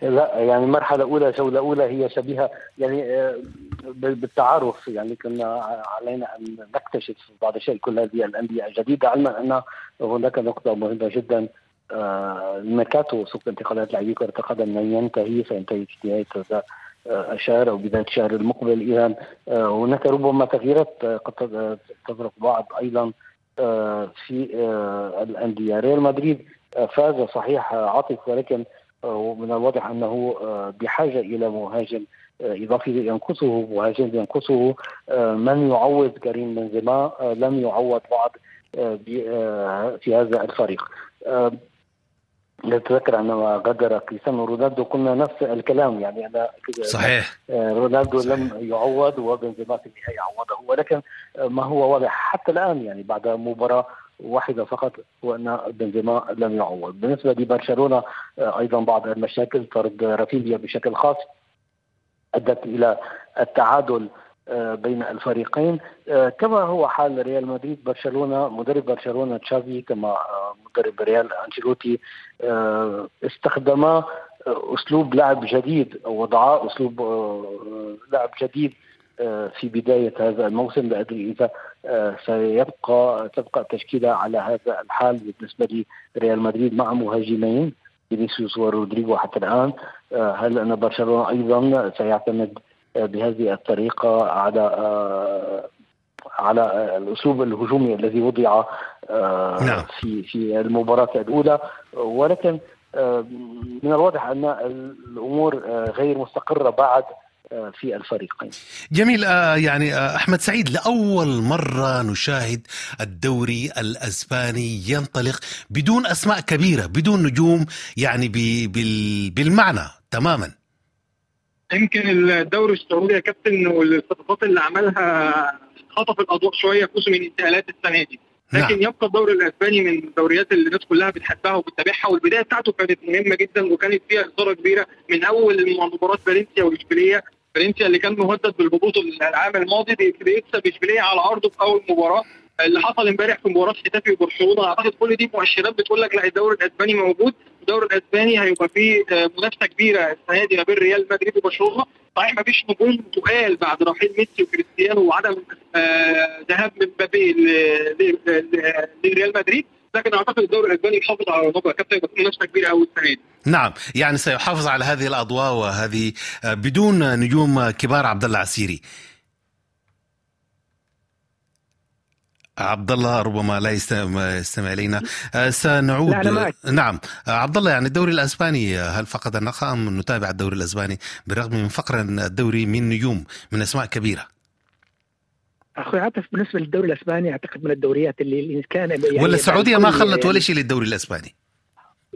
لا يعني المرحلة الأولى جولة أولى هي شبيهة يعني بالتعارف. يعني كنا علينا أن نكتشف بعض الشيء كل هذه الأندية الجديدة علما أن هناك نقطة مهمة جدا الميركاتو سوق انتقالات لاعبي كرة القدم لن ينتهي سينتهي في نهاية هذا الشهر أو بداية الشهر المقبل. إذا هناك ربما تغييرات قد تطرق بعض أيضا في الأندية. ريال مدريد فاز صحيح عاطف ولكن ومن الواضح أنه بحاجة إلى مهاجم إضافي ينقصه مهاجم ينقصه من يعوض كريم بنزيما لم يعوض بعض في هذا الفريق. نتذكر عندما غادر كريستيانو رونالدو قلنا نفس الكلام يعني أنا صحيح. رونالدو لم يعوض وبنزيما في النهاية عوضه ولكن ما هو واضح حتى الآن يعني بعد مباراة واحدة فقط وأن بنزيما لم يعوض. بالنسبة لبرشلونة أيضا بعض المشاكل طرد رافينيا بشكل خاص أدت إلى التعادل بين الفريقين. كما هو حال ريال مدريد برشلونة مدرب برشلونة تشافي كما مدرب ريال أنشيلوتي آه، استخدم آه، أسلوب لعب جديد أو وضع أسلوب آه، لعب جديد آه، في بداية هذا الموسم لا ادري اذا آه، سيبقى تبقى التشكيلة على هذا الحال بالنسبة لريال مدريد مع مهاجمين فينيسيوس ورودريجو حتى الآن آه، هل أن برشلونة أيضا سيعتمد آه، بهذه الطريقة على آه، على آه، الأسلوب الهجومي الذي وضع آه، نعم. في في المباراة الأولى ولكن آه، من الواضح أن الأمور آه، غير مستقرة بعد آه، في الفريقين. جميل آه يعني آه أحمد سعيد لأول مرة نشاهد الدوري الأسباني ينطلق بدون أسماء كبيرة بدون نجوم يعني ب- بال- بالمعنى تماما. يمكن الدوري السعودي يا كابتن والصفقات اللي عملها خطف الأضواء شوية في موسم الانتقالات السنة دي. لكن نعم. يبقى الدوري الأسباني من الدوريات اللي الناس كلها بتحبها وبتتابعها والبداية بتاعته كانت مهمة جدا وكانت فيها إثارة كبيرة من أول مباراة فالنسيا واشبيليه فالنسيا اللي كان مهدد بالهبوط العام الماضي بي- بيكسب اشبيليه على أرضه في أول مباراة. اللي حصل امبارح في مباراة ختافي وبرشلونة أعتقد كل دي مؤشرات بتقول لك لا الدوري الأسباني موجود. الدوري الأسباني هيبقى فيه آه، منافسة كبيرة السنة دي ما بين ريال مدريد وبرشلونة. صحيح ما فيش نجوم تقال بعد رحيل ميسي وكريستيانو وعدم آه، ذهاب مبابي لريال مدريد. لكن أعتقد الدوري الأسباني يحافظ على رونقه كابتن يبقى فيه منافسة كبيرة قوي السنة دي. نعم يعني سيحافظ على هذه الأضواء وهذه آه، بدون نجوم كبار عبد الله عسيري. عبد الله ربما لا يستمع, إلينا. آه، سنعود. لا،. نعم. آه، عبد الله يعني الدوري الأسباني هل فقد النقاء أم نتابع الدوري الأسباني؟ بالرغم من فقر الدوري من نجوم من أسماء كبيرة. أخوي عاطف بالنسبة للدوري الإسباني أعتقد من الدوريات اللي اللي كان يعني ولا السعودية ما خلت ولا شيء للدوري الإسباني؟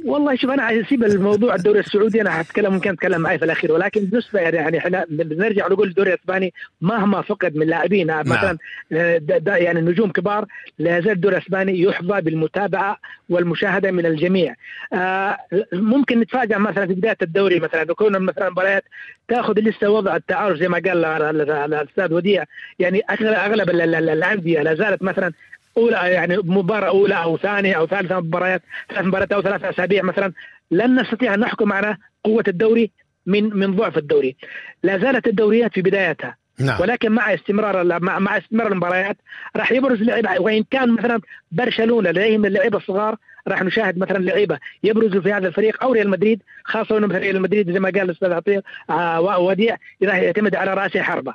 والله شوف أنا عايز أسيب الموضوع الدوري السعودي أنا حتكلم ممكن أتكلم معي في الأخير ولكن بالنسبة يعني إحنا بنرجع نقول الدوري الأسباني مهما فقد من لاعبين مثلا آه، د- د- يعني نجوم كبار لا يزال الدوري الأسباني يحظى بالمتابعة والمشاهدة من الجميع. آه، ممكن نتفاجئ مثلا في بداية الدوري مثلا يكون مثلا مباريات تأخذ لسه وضع التعارف زي ما قال ال- ال- ال- الأستاذ وديع يعني أغلب أغلب ال- ال- الأندية لا زالت مثلا أولى يعني مباراة أولى أو ثانية أو ثالثة مباريات ثلاث مباريات أو ثلاث أسابيع مثلا لن نستطيع أن نحكم على قوة الدوري من من ضعف الدوري. لا زالت الدوريات في بدايتها نعم. ولكن مع استمرار مع, مع استمرار المباريات راح يبرز لعيبه وإن كان مثلا برشلونة لديهم اللعيبة الصغار راح نشاهد مثلا لعيبة يبرزوا في هذا الفريق أو ريال مدريد خاصة إنه ريال مدريد زي ما قال الأستاذ عطية آه وديع راح يعتمد على رأس حربة.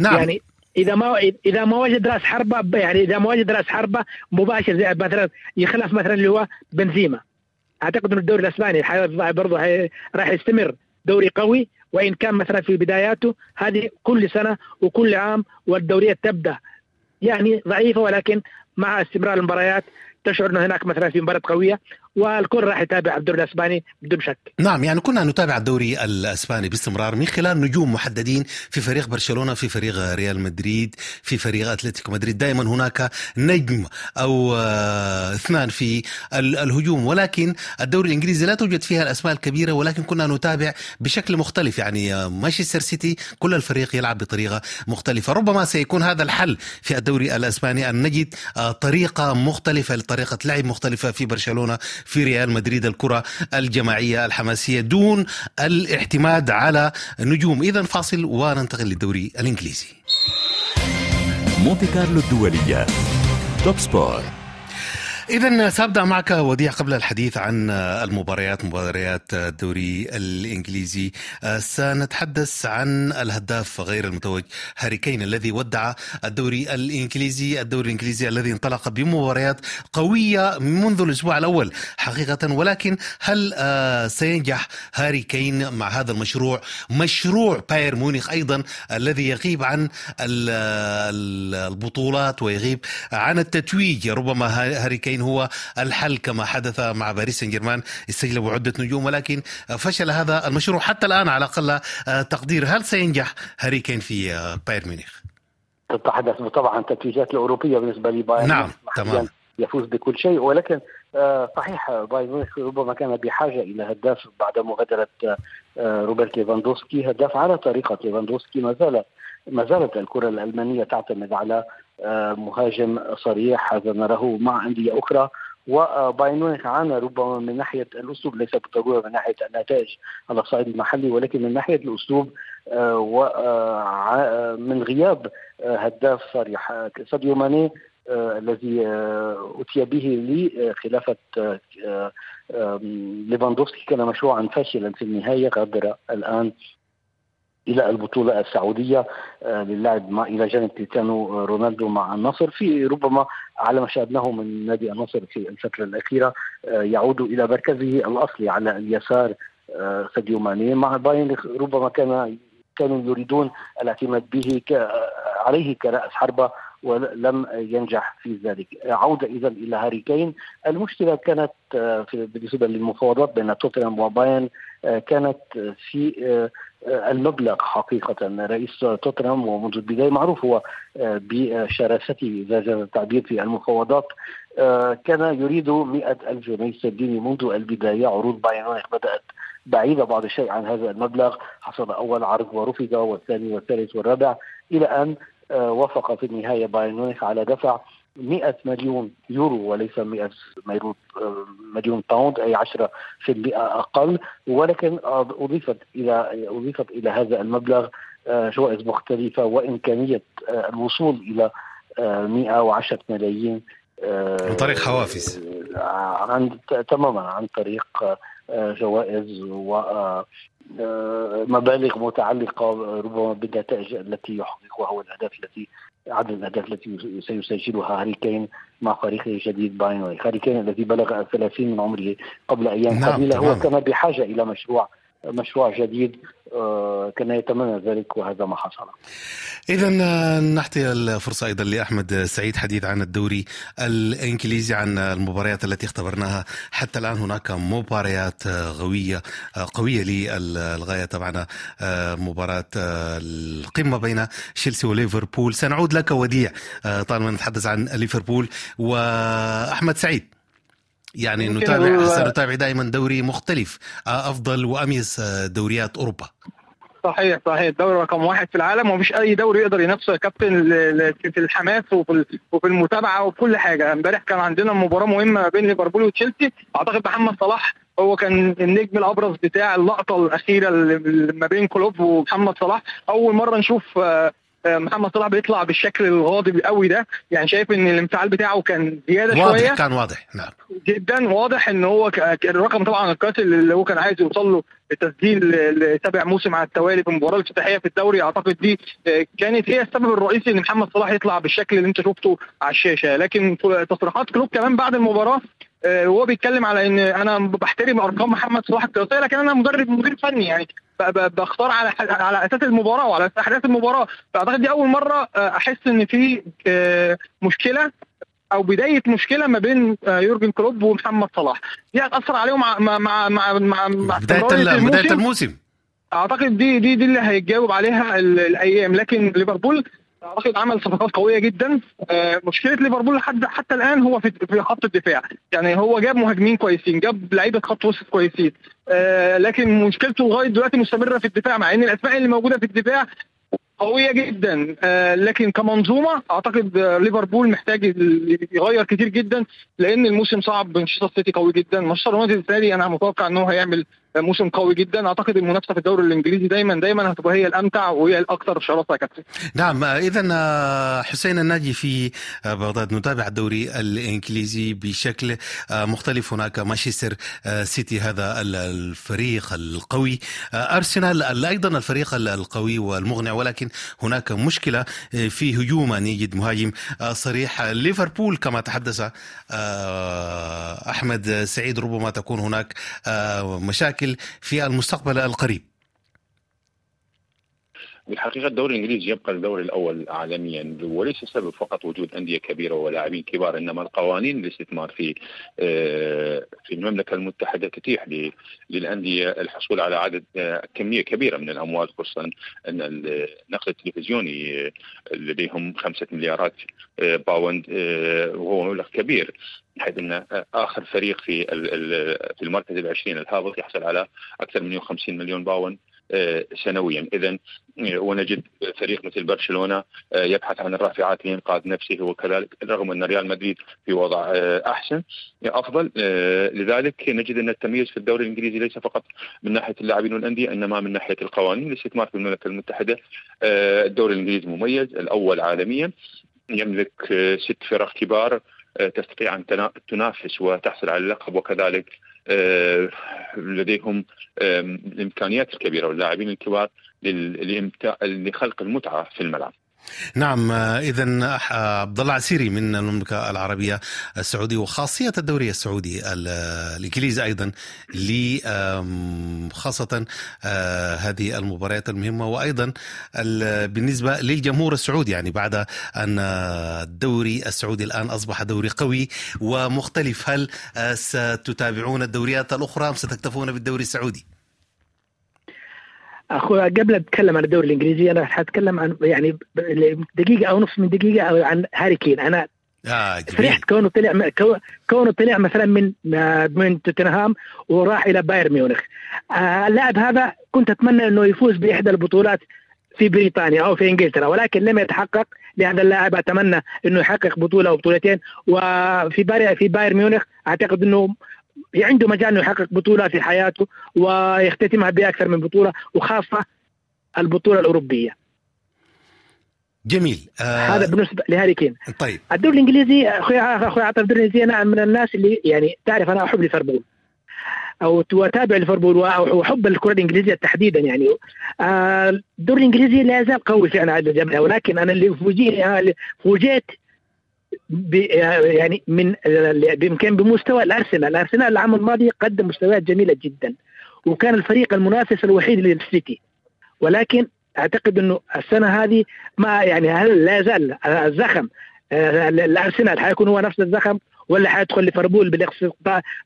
نعم. يعني إذا ما إذا ما وجد رأس حربة يعني إذا ما وجد رأس حربة مباشر زي مثلا يخلف مثلا اللي هو بنزيما. أعتقد إنه الدوري الأسباني برضه راح يستمر دوري قوي وإن كان مثلا في بداياته هذه كل سنة وكل عام والدوريات تبدأ يعني ضعيفة ولكن مع استمرار المباريات تشعر إنه هناك مثلا في مباراة قوية. والكل راح يتابع الدوري الأسباني بدون شك. نعم يعني كنا نتابع الدوري الأسباني باستمرار من خلال نجوم محددين في فريق برشلونة في فريق ريال مدريد في فريق أتلتيكو مدريد. دائما هناك نجم أو آه، اثنان في ال- الهجوم. ولكن الدوري الإنجليزي لا توجد فيها الأسماء الكبيرة ولكن كنا نتابع بشكل مختلف. يعني آه، مانشستر سيتي كل الفريق يلعب بطريقة مختلفة. ربما سيكون هذا الحل في الدوري الأسباني أن نجد آه، طريقة مختلفة لطريقة لعب مختلفة في برشلونة في ريال مدريد الكرة الجماعية الحماسية دون الاعتماد على نجوم. إذا فاصل وننتقل للدوري الإنجليزي. مونتي كارلو الدولية. توب سبور. إذا سأبدأ معك وديع قبل الحديث عن المباريات مباريات الدوري الإنجليزي. سنتحدث عن الهداف غير المتوج هاري كين الذي ودع الدوري الإنجليزي الدوري الإنجليزي الذي انطلق بمباريات قوية منذ الأسبوع الأول حقيقة. ولكن هل آه، سينجح هاري كين مع هذا المشروع؟ مشروع بايرن ميونخ أيضا الذي يغيب عن ال- البطولات ويغيب عن التتويج. ربما ها- هاري كين هو الحل كما حدث مع باريس سان جيرمان استجلبوا عدة نجوم ولكن فشل هذا المشروع حتى الآن على أقل آه، تقدير. هل سينجح هاري كين في آه، بايرن ميونخ؟ تتحدث طبعا التتويجات الأوروبية بالنسبة لبايرن نعم، تمام. يفوز بكل شيء ولكن آه، صحيح بايرن ميونخ ربما كان بحاجة إلى هداف بعد مغادرة روبرت ليفاندوسكي هداف على طريقة ليفاندوسكي ما زال ما زالت الكرة الألمانية تعتمد على مهاجم صريح هذا نراه مع أندية أخرى. وبايرن ميونخ عانى ربما من ناحية الأسلوب ليس بالضرورة من ناحية النتائج على الصعيد المحلي ولكن من ناحية الأسلوب ومن غياب هداف صريح ساديو ماني الذي أتي به لخلافة ليفاندوفسكي كان مشروعا فاشلا في النهاية غادر الآن إلى البطولة السعودية للعب مع إلى جانب كريستيانو رونالدو مع النصر. في ربما على ما شاهدناه من نادي النصر في الفترة الأخيرة يعود إلى مركزه الأصلي على اليسار ساديو ماني. مع باين ربما كان كانوا يريدون الاعتماد به عليه كرأس حربة ولم ينجح في ذلك. عودة إذا إلى هاري كين. المشكلة كانت بالنسبة للمفاوضات بين توتنهام وبايرن كانت في المبلغ حقيقة. رئيس توتنهام ومنذ البداية معروف هو بشراسته إذا جاز التعبير في المفاوضات كان يريد مئة ألف جنيه استرليني منذ البداية. عروض بايرن بدأت بعيدة بعض الشيء عن هذا المبلغ. حصل أول عرض ورفض والثاني والثالث والرابع. إلى أن وافق في النهاية بايرن ميونخ على دفع 100 مليون يورو وليس 100 مليون باوند أي 10% أقل. ولكن أضيفت إلى أضيفت إلى هذا المبلغ جوائز مختلفة وإمكانية الوصول إلى 110 ملايين عن طريق حوافز. عن تماما عن طريق جوائز و مبالغ متعلقة ربما بالنتائج التي يحققها والأهداف التي عدد الأهداف التي سيسجلها هاري كين مع فريقه الجديد باين هاري كين الذي بلغ الثلاثين من عمره قبل أيام نعم قليلة تمام. هو كان بحاجة إلى مشروع مشروع جديد كان يتمنى ذلك وهذا ما حصل. إذا نعطي الفرصة أيضا لأحمد سعيد حديث عن الدوري الإنجليزي عن المباريات التي اختبرناها. حتى الآن هناك مباريات قوية قوية للغاية طبعا مباراة القمة بين تشيلسي وليفربول. سنعود لك وديع طالما نتحدث عن ليفربول. وأحمد سعيد يعني نتابع سنتابع دائما دوري مختلف. أفضل وأميز دوريات أوروبا. صحيح صحيح. الدوري رقم واحد في العالم ومفيش أي دوري يقدر ينافسه يا كابتن في الحماس وفي وفي المتابعة وفي كل حاجة. امبارح كان عندنا مباراة مهمة ما بين ليفربول وتشيلسي. أعتقد محمد صلاح هو كان النجم الأبرز بتاع اللقطة الأخيرة اللي ما بين كلوب ومحمد صلاح. أول مرة نشوف آه، آه، محمد صلاح بيطلع بالشكل الغاضب قوي ده. يعني شايف إن الانفعال بتاعه كان زيادة شوية. واضح كان واضح. نعم. جدا واضح إن هو الرقم طبعا القاتل اللي هو كان عايز يوصل له التسجيل لسابع موسم على التوالي في المباراه الافتتاحية في الدوري. أعتقد دي آه، كانت هي السبب الرئيسي إن محمد صلاح يطلع بالشكل اللي أنت شفته على الشاشة. لكن تصريحات كلوب كمان بعد المباراة آه، وهو بيتكلم على إن أنا بحترم أرقام محمد صلاح القياسية لكن أنا مدرب مدير فني. يعني بختار على على أساس المباراة وعلى أساس أحداث المباراة. فأعتقد دي أول مرة آه، أحس إن في آه، مشكلة أو بداية مشكلة ما بين آه، يورجن كلوب ومحمد صلاح. دي هتأثر عليهم مع مع مع مع, مع, بداية بداية الموسم. أعتقد دي دي دي اللي هيتجاوب عليها ال- الأيام. لكن ليفربول أعتقد عمل صفقات قوية جدا. آه، مشكلة ليفربول لحد حتى الآن هو في خط الدفاع. يعني هو جاب مهاجمين كويسين جاب لعيبة خط وسط كويسين. آه، لكن مشكلته لغاية دلوقتي مستمرة في الدفاع مع إن الأسماء اللي موجودة في الدفاع قوية جدا. آه، لكن كمنظومة أعتقد ليفربول محتاج يغير كتير جدا لأن الموسم صعب. مانشستر سيتي قوي جدا. مانشستر يونايتد السنة أنا متوقع إن هو هيعمل موسم قوي جدا. أعتقد المنافسة في الدوري الإنجليزي دايما دايما هتبقى هي الأمتع وهي الأكثر شراسه يا كابتن. نعم اذا حسين الناجي في آه، بغداد. نتابع الدوري الإنجليزي بشكل آه، مختلف. هناك مانشستر آه، سيتي هذا ال- الفريق القوي. آه، أرسنال ال- أيضا الفريق ال- القوي والمغني ولكن هناك مشكلة آه، في هجوم ان يجد مهاجم آه، صريح ليفربول. كما تحدث آه، أحمد سعيد ربما تكون هناك آه، مشاكل في المستقبل القريب. بالحقيقة الدوري الإنجليزي يبقى الدوري الأول عالميا وليس السبب فقط وجود أندية كبيرة ولاعبين كبار إنما القوانين الاستثمار في آه، في المملكة المتحدة تتيح للأندية الحصول على عدد آه، كمية كبيرة من الأموال خصوصا أن النقل التلفزيوني آه، لديهم خمسة مليارات باوند وهو مبلغ كبير بحيث أن آخر فريق في في المركز العشرين الهابط يحصل على أكثر من 150 مليون باوند. سنويا. اذا آه، ونجد فريق مثل برشلونة آه، يبحث عن الرافعات لإنقاذ نفسه وكذلك رغم أن ريال مدريد في وضع أحسن. أفضل لذلك نجد أن التمييز في الدوري الإنجليزي ليس فقط من ناحية اللاعبين والأندية إنما من ناحية القوانين. الاستثمار في المملكة المتحدة الدوري الإنجليزي مميز الأول عالميا. يملك ست فرق كبار تستطيع أن تنافس وتحصل على اللقب وكذلك آه، لديهم الإمكانيات الكبيرة واللاعبين الكبار لخلق المتعة في الملعب. نعم اذا عبد الله عسيري من المملكة العربية السعودية وخاصية الدوري السعودي الانجليزي أيضا خاصة آه، هذه المباريات المهمة وأيضا بالنسبة للجمهور السعودي يعني بعد أن الدوري السعودي الآن أصبح دوري قوي ومختلف هل آه، ستتابعون الدوريات الأخرى أم ستكتفون بالدوري السعودي؟ اخو قبل أتكلم عن الدوري الإنجليزي أنا حأتكلم عن يعني دقيقة أو نص من دقيقة أو عن هاري كين. أنا آه فرحت كونه طلع كونه طلع مثلا من من توتنهام وراح إلى بايرن ميونخ. آه اللاعب هذا كنت أتمنى إنه يفوز بإحدى البطولات في بريطانيا أو في إنجلترا ولكن لم يتحقق. لهذا اللاعب أتمنى إنه يحقق بطولة أو بطولتين. وفي في بايرن ميونخ أعتقد إنه عنده مجال إنه يحقق بطولة في حياته ويختتمها بأكثر من بطولة وخاصة البطولة الأوروبية. جميل. آه هذا بالنسبة لهاري كين. طيب. الدوري الإنجليزي أخوي أخوي عاطف الدوري الإنجليزي أنا من الناس اللي يعني تعرف أنا أحب ليفربول. أو اتابع ليفربول وأحب الكرة الإنجليزية تحديدا يعني. آه، الدوري الإنجليزي لا يزال قوي فعلا على الجبهة ولكن أنا اللي فوجئت يعني من يمكن بمستوى الأرسنال، الأرسنال العام الماضي قدم مستويات جميلة جدا وكان الفريق المنافس الوحيد للسيتي. ولكن أعتقد أنه السنة هذه ما يعني هل لا يزال الزخم. آه، الأرسنال حيكون هو نفس الزخم ولا حيدخل ليفربول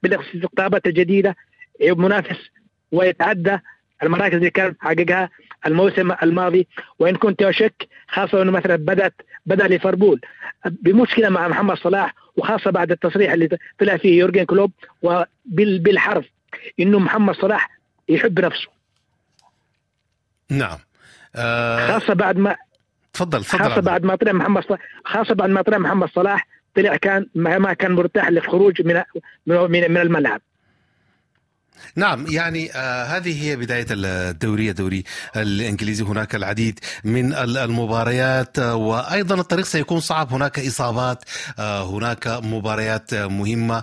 بالاستقطابات الجديدة؟ منافس ويتعدى المراكز اللي كان حققها الموسم الماضي وإن كنت اشك خاصة إنه مثلا بدات بدأ ليفربول بمشكلة مع محمد صلاح وخاصة بعد التصريح اللي طلع فيه يورجن كلوب وبالحرف إنه محمد صلاح يحب نفسه. نعم. آه خاصة بعد ما تفضل تفضل خاصة بعد ما طلع محمد صلاح خاصة بعد ما طلع محمد صلاح طلع كان ما كان مرتاح للخروج من من الملعب. نعم يعني آه هذه هي بداية الدوري الدوري الإنجليزي. هناك العديد من المباريات آه وأيضا الطريق سيكون صعب. هناك إصابات آه هناك مباريات مهمة.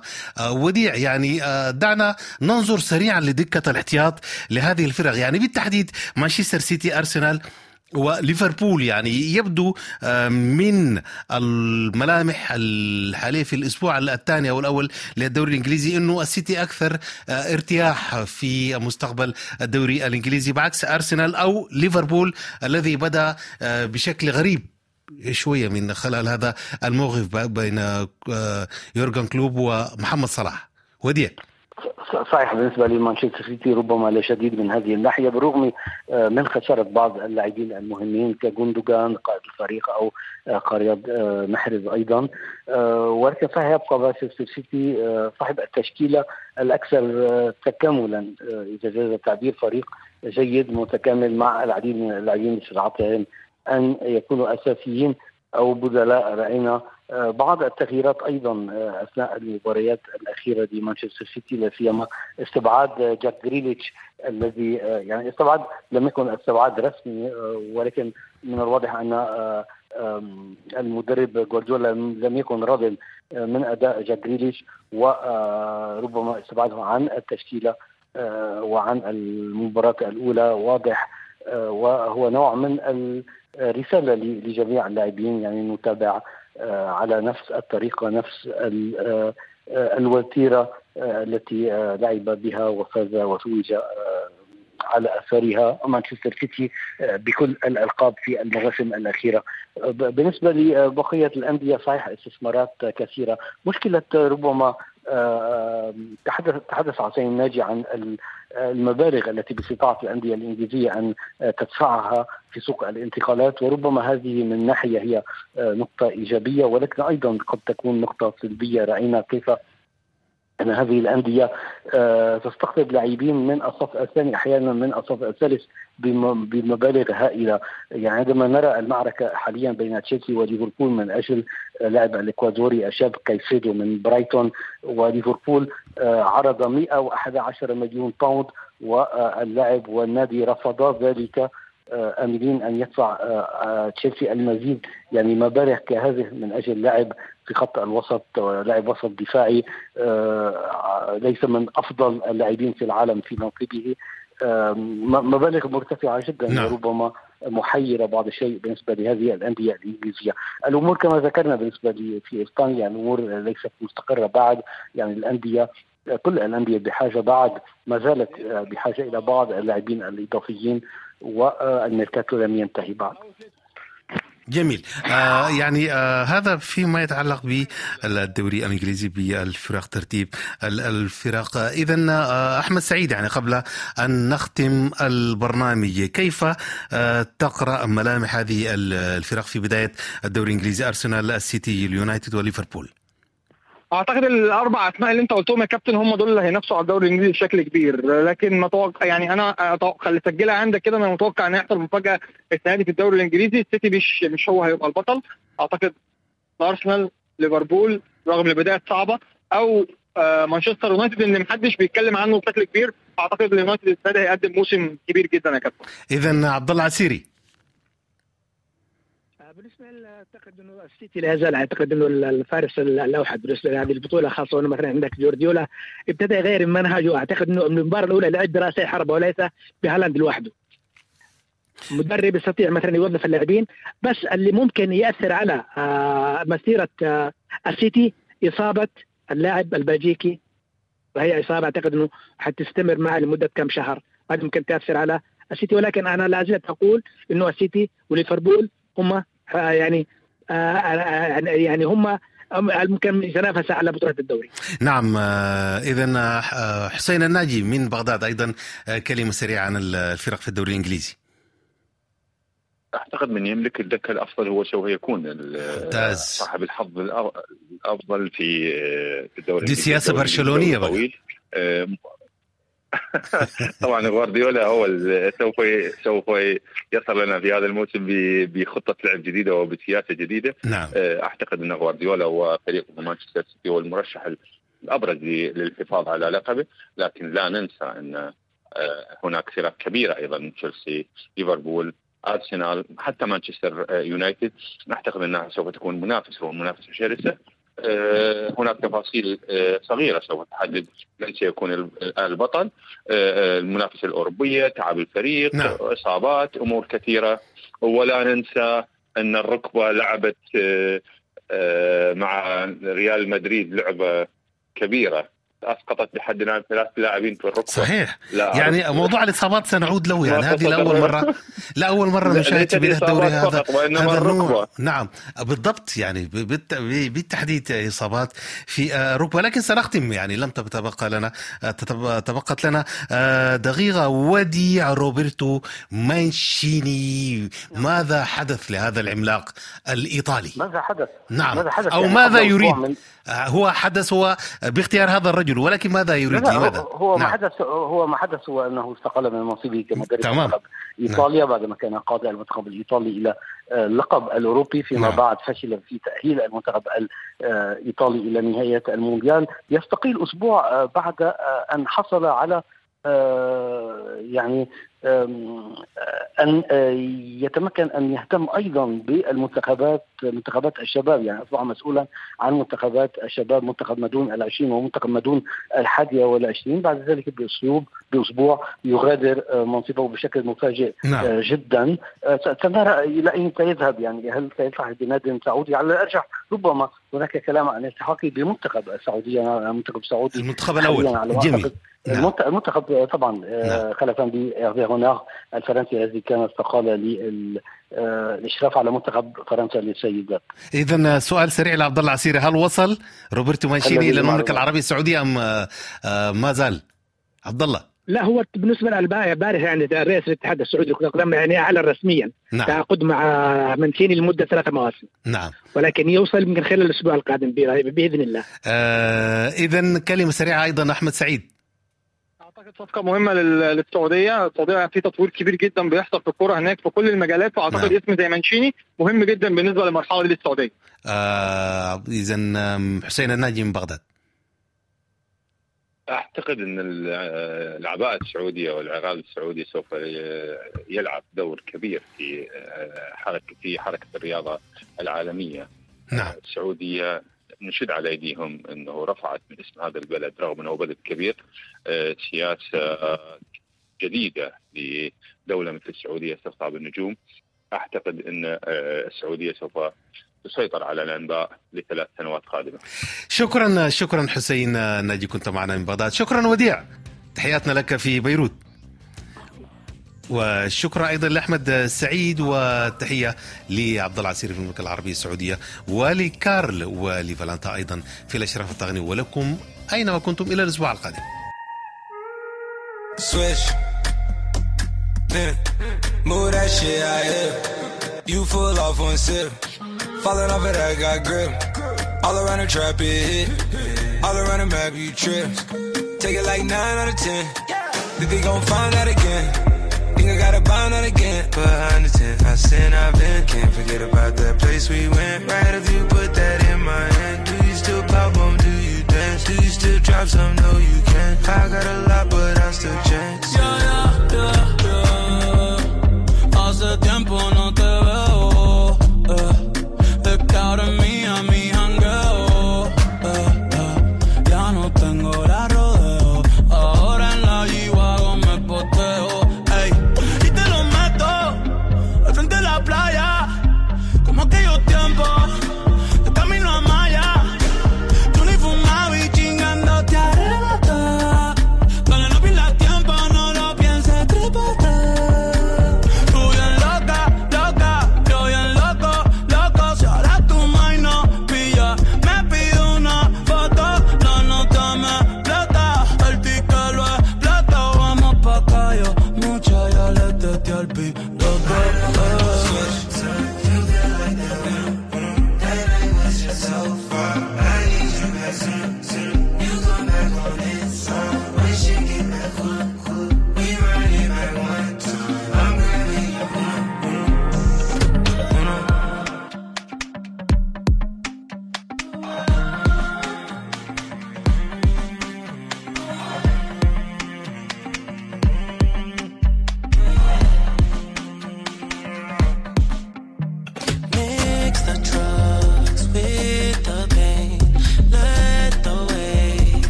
وديع يعني دعنا ننظر سريعا لدكة الاحتياط لهذه الفرق. يعني بالتحديد مانشستر سيتي أرسنال وليفربول يعني يبدو آه، من الملامح الحالية في الأسبوع الثاني أو الأول للدوري الإنجليزي إنه السيتي أكثر آه، ارتياح في مستقبل الدوري الإنجليزي بعكس أرسنال أو ليفربول الذي بدأ آه، بشكل غريب شوية من خلال هذا الموقف بين يورجن كلوب ومحمد صلاح. وديع. صحيح بالنسبة لمانشستر سيتي ربما لا جديد من هذه الناحية بالرغم آه، من خسارة بعض اللاعبين المهمين كجوندوغان قائد الفريق أو آه، رياض آه، محرز أيضا. ولكن صحيح يبقى مانشستر سيتي صاحب التشكيلة الأكثر تكاملا إذا جاز التعبير فريق جيد متكامل مع العديد من اللاعبين استطاعتهم أن يكونوا أساسيين أو بدلاء رأينا. بعض التغييرات أيضا آه، أثناء المباريات الأخيرة لمانشستر سيتي لا سيما استبعاد جاك جريليش الذي آه، يعني استبعاد لم يكن استبعاد رسمي ولكن من الواضح أن المدرب جوارديولا لم يكن راض من أداء جاك جريليش وربما استبعاده عن التشكيلة وعن المباراة الأولى. واضح وهو نوع من الرسالة لجميع اللاعبين يعني نتابع آه، على نفس الطريقة نفس آه، آه، الوتيرة التي لعب بها وفاز وتوج على أثرها مانشستر سيتي بكل الألقاب في المواسم الأخيرة. بالنسبة لبقية الأندية صحيح استثمارات كثيرة، مشكلة ربما تحدث تحدث عصام ناجي عن المبالغ التي باستطاعه الأندية الإنجليزية أن تدفعها في سوق الانتقالات وربما هذه من ناحية هي نقطة إيجابية ولكن أيضا قد تكون نقطة سلبية رأينا كيف أن هذه الأندية آه، تستقطب لاعبين من الصف الثاني أحيانا من الصف الثالث بم- بمبالغ هائلة. يعني عندما نرى المعركة حاليا بين تشيلسي وليفربول من آه، لاعب الإكوادوري الشاب كايسيدو من برايتون وليفربول آه، عرض 111 مليون باوند واللاعب والنادي رفضا ذلك املين أن يدفع آه، آه، تشيلسي المزيد يعني مبالغ كهذه من أجل لاعب في خط الوسط آه، لاعب وسط دفاعي آه، ليس من أفضل اللاعبين في العالم في موكبه آه، مبالغ مرتفعة جدا نعم. وربما محيرة بعض الشيء بالنسبة لهذه الأندية الإنجليزية. الأمور كما ذكرنا بالنسبة في إسبانيا الأمور ليست مستقرة بعد يعني الأندية كل الأندية بحاجة بعد ما زالت آه، بحاجة إلى بعض اللاعبين الإضافيين والميركاتو لم ينتهي بعد. جميل. آه يعني آه هذا فيما يتعلق بالدوري الإنجليزي بالفرق ترتيب ال- الفرق. إذا آه أحمد سعيد يعني قبل أن نختم البرنامج كيف آه تقرأ ملامح هذه ال- الفرق في بداية الدوري الإنجليزي؟ أرسنال السيتي اليونايتد وليفربول. أعتقد الأربع أسماء اللي أنت قلتهم يا كابتن هم دول اللي هينافسوا على الدوري الإنجليزي بشكل كبير. لكن متوقع يعني أنا أتوقع اللي سجلها عندك كده أنا متوقع إن يحصل مفاجأة السنة دي في الدوري الإنجليزي. السيتي مش مش هو هيبقى البطل. أعتقد أرسنال ليفربول رغم البداية صعبة أو آه، مانشستر يونايتد اللي محدش بيتكلم عنه بشكل كبير. أعتقد اليونايتد السنة هيقدم موسم كبير جدا يا كابتن. اذا عبد الله عسيري. بالنسبة اعتقد انه السيتي لا يزال اعتقد انه الفارس الأوحد بالنسبة لهذه البطولة خاصة أنه مثلا عندك جوارديولا ابتدى يغير من منهجه اعتقد أنه من المباراة الأولى لعب براسي حربة وليس بهالاند لوحده. مدرب يستطيع مثلا يوظف اللاعبين بس اللي ممكن يأثر على آه، مسيرة آه، السيتي إصابة اللاعب البلجيكي. وهي إصابة أعتقد أنه حتستمر معه لمدة كم شهر. هذه ممكن تأثر على السيتي ولكن أنا لا زلت أقول إنه السيتي وليفربول هم آه، يعني آه، آه، يعني هم ممكن يتنافس على بطولة الدوري نعم اذا حسين الناجي من بغداد أيضا آه، كلمة سريعة عن الفرق في الدوري الإنجليزي أعتقد من يملك الدكه الأفضل هو سوف يكون. صاحب الحظ الأ- الأفضل في في الدوري دي الإنجليزي. سياسة الدوري برشلونية الإنجليزي طويل. [laughs] طبعا غوارديولا هو سوف سوف يصل لنا في هذا الموسم بخطة لعب جديدة وبسياسة جديدة. نعم. آه، أعتقد أن غوارديولا وفريقه مانشستر سيتي هو المرشح الأبرز للحفاظ على لقبه. لكن لا ننسى أن آه، هناك فرق كبيرة أيضا تشيلسي ليفربول أرسنال حتى مانشستر آه، يونايتد. نعتقد أنها سوف تكون منافسة ومنافسة شرسة. هناك تفاصيل آه، صغيرة سوف تحدد من سيكون ال- البطل. آه، آه، المنافسة الأوروبية تعب الفريق نعم. إصابات أمور كثيرة. ولا ننسى أن الركبة لعبت آه، آه، مع ريال مدريد لعبة كبيرة. أسقطت بحد الان ثلاث لاعبين في الركبة. صحيح. لا يعني أعرف. موضوع الإصابات سنعود له يعني. هذه لأول. مرة. لا اول مره نشاهد في بدايه الدوري هذا هذا النوع الركبة. نعم. بالضبط يعني بالت- بالتحديد إصابات في آه، ركبة. لكن سنختم يعني. لم تتبقى لنا آه، تتب- تبقت لنا آه، دقيقة. وديع روبرتو مانشيني. ماذا حدث لهذا العملاق الإيطالي؟ ماذا حدث؟ نعم. ماذا حدث؟ أو يعني ماذا يريد؟ هو حدث هو باختيار هذا الرجل ولكن ماذا يريد لماذا هو- هو ما نعم. حدث هو ما حدث هو أنه استقال من منصبه كمدرب تمام. منتخب إيطاليا بعدما كان قادة المنتخب الإيطالي إلى آه، اللقب الأوروبي فيما نعم. بعد فشل في تأهيل المنتخب الإيطالي إلى نهاية المونديال يستقيل أسبوع آه، بعد آه، أن حصل على آه، يعني آه، أن آه، يتمكن أن يهتم أيضا بالمنتخبات منتخبات الشباب يعني أصبح مسؤولا عن منتخبات الشباب منتخب مدون العشرين ومنتخب مدون الحادية والعشرين بعد ذلك بأسلوب بأسبوع يغادر آه، منصبه بشكل مفاجئ نعم آه، جدا آه، سنرى إلى أين سيذهب يعني هل سيلتحق بنادي سعودي على الأرجح ربما هناك كلام عن التحاقه بمنتخب السعودية المنتخب السعودي المنتخب الأول جميل. نعم. المنت- المنتخب طبعا نعم. خلفا رونار الفرنسي الذي كان استقال للإشراف على منتخب فرنسا للسيدات اذا سؤال سريع لعبد الله عسيري هل وصل روبرتو مانشيني إلى المملكة. العربية السعودية أم آه، آه، ما زال؟ عبد الله لا هو بالنسبة للبارح يعني رئيس الاتحاد السعودي لكره القدم يعني أعلن رسميا. نعم. تعاقد مع منسيني لمدة ثلاث مواسم. نعم. ولكن يوصل يمكن خلال الأسبوع القادم بإذن الله. آه اذا كلمة سريعة أيضا أحمد سعيد. أعتقد صفقة مهمة لل- للسعودية. السعودية في تطوير كبير جدا بيحصل في الكورة هناك في كل المجالات فاعتقد نعم. اسم زي مانشيني مهم جدا بالنسبة للمرحلة دي للسعودية. آه اذا حسين الناجي من بغداد. أعتقد إن ال- آه، العباءه السعودية والعقاب السعودي سوف يلعب دور كبير في آه، حركه في حركة الرياضة العالمية. نعم. السعودية نشد على أيديهم إنه رفعت من اسم هذا البلد رغم إنه بلد كبير آه، سياسة آه، جديدة لدولة مثل السعودية تخضع بالنجوم. أعتقد إن آه، السعودية سوف تسيطر على الأنباء لثلاث سنوات قادمة. شكرا شكرا حسين ناجي كنت معنا من بغداد. شكرا وديع تحياتنا لك في بيروت. وشكرا أيضا لأحمد سعيد والتحيه لعبد العسير في المملكة العربية السعودية ولكارل ولفالانتا أيضا في الأشراف التقني ولكم أينما كنتم إلى الأسبوع القادم. Think I gotta bond out again, but I understand. I sin, I've been. Can't forget about that place we went. Right if you put that in my hand. Do you still pop on? Do you dance? Do you still drop some? No, you can't. I got a lot, but I still chance.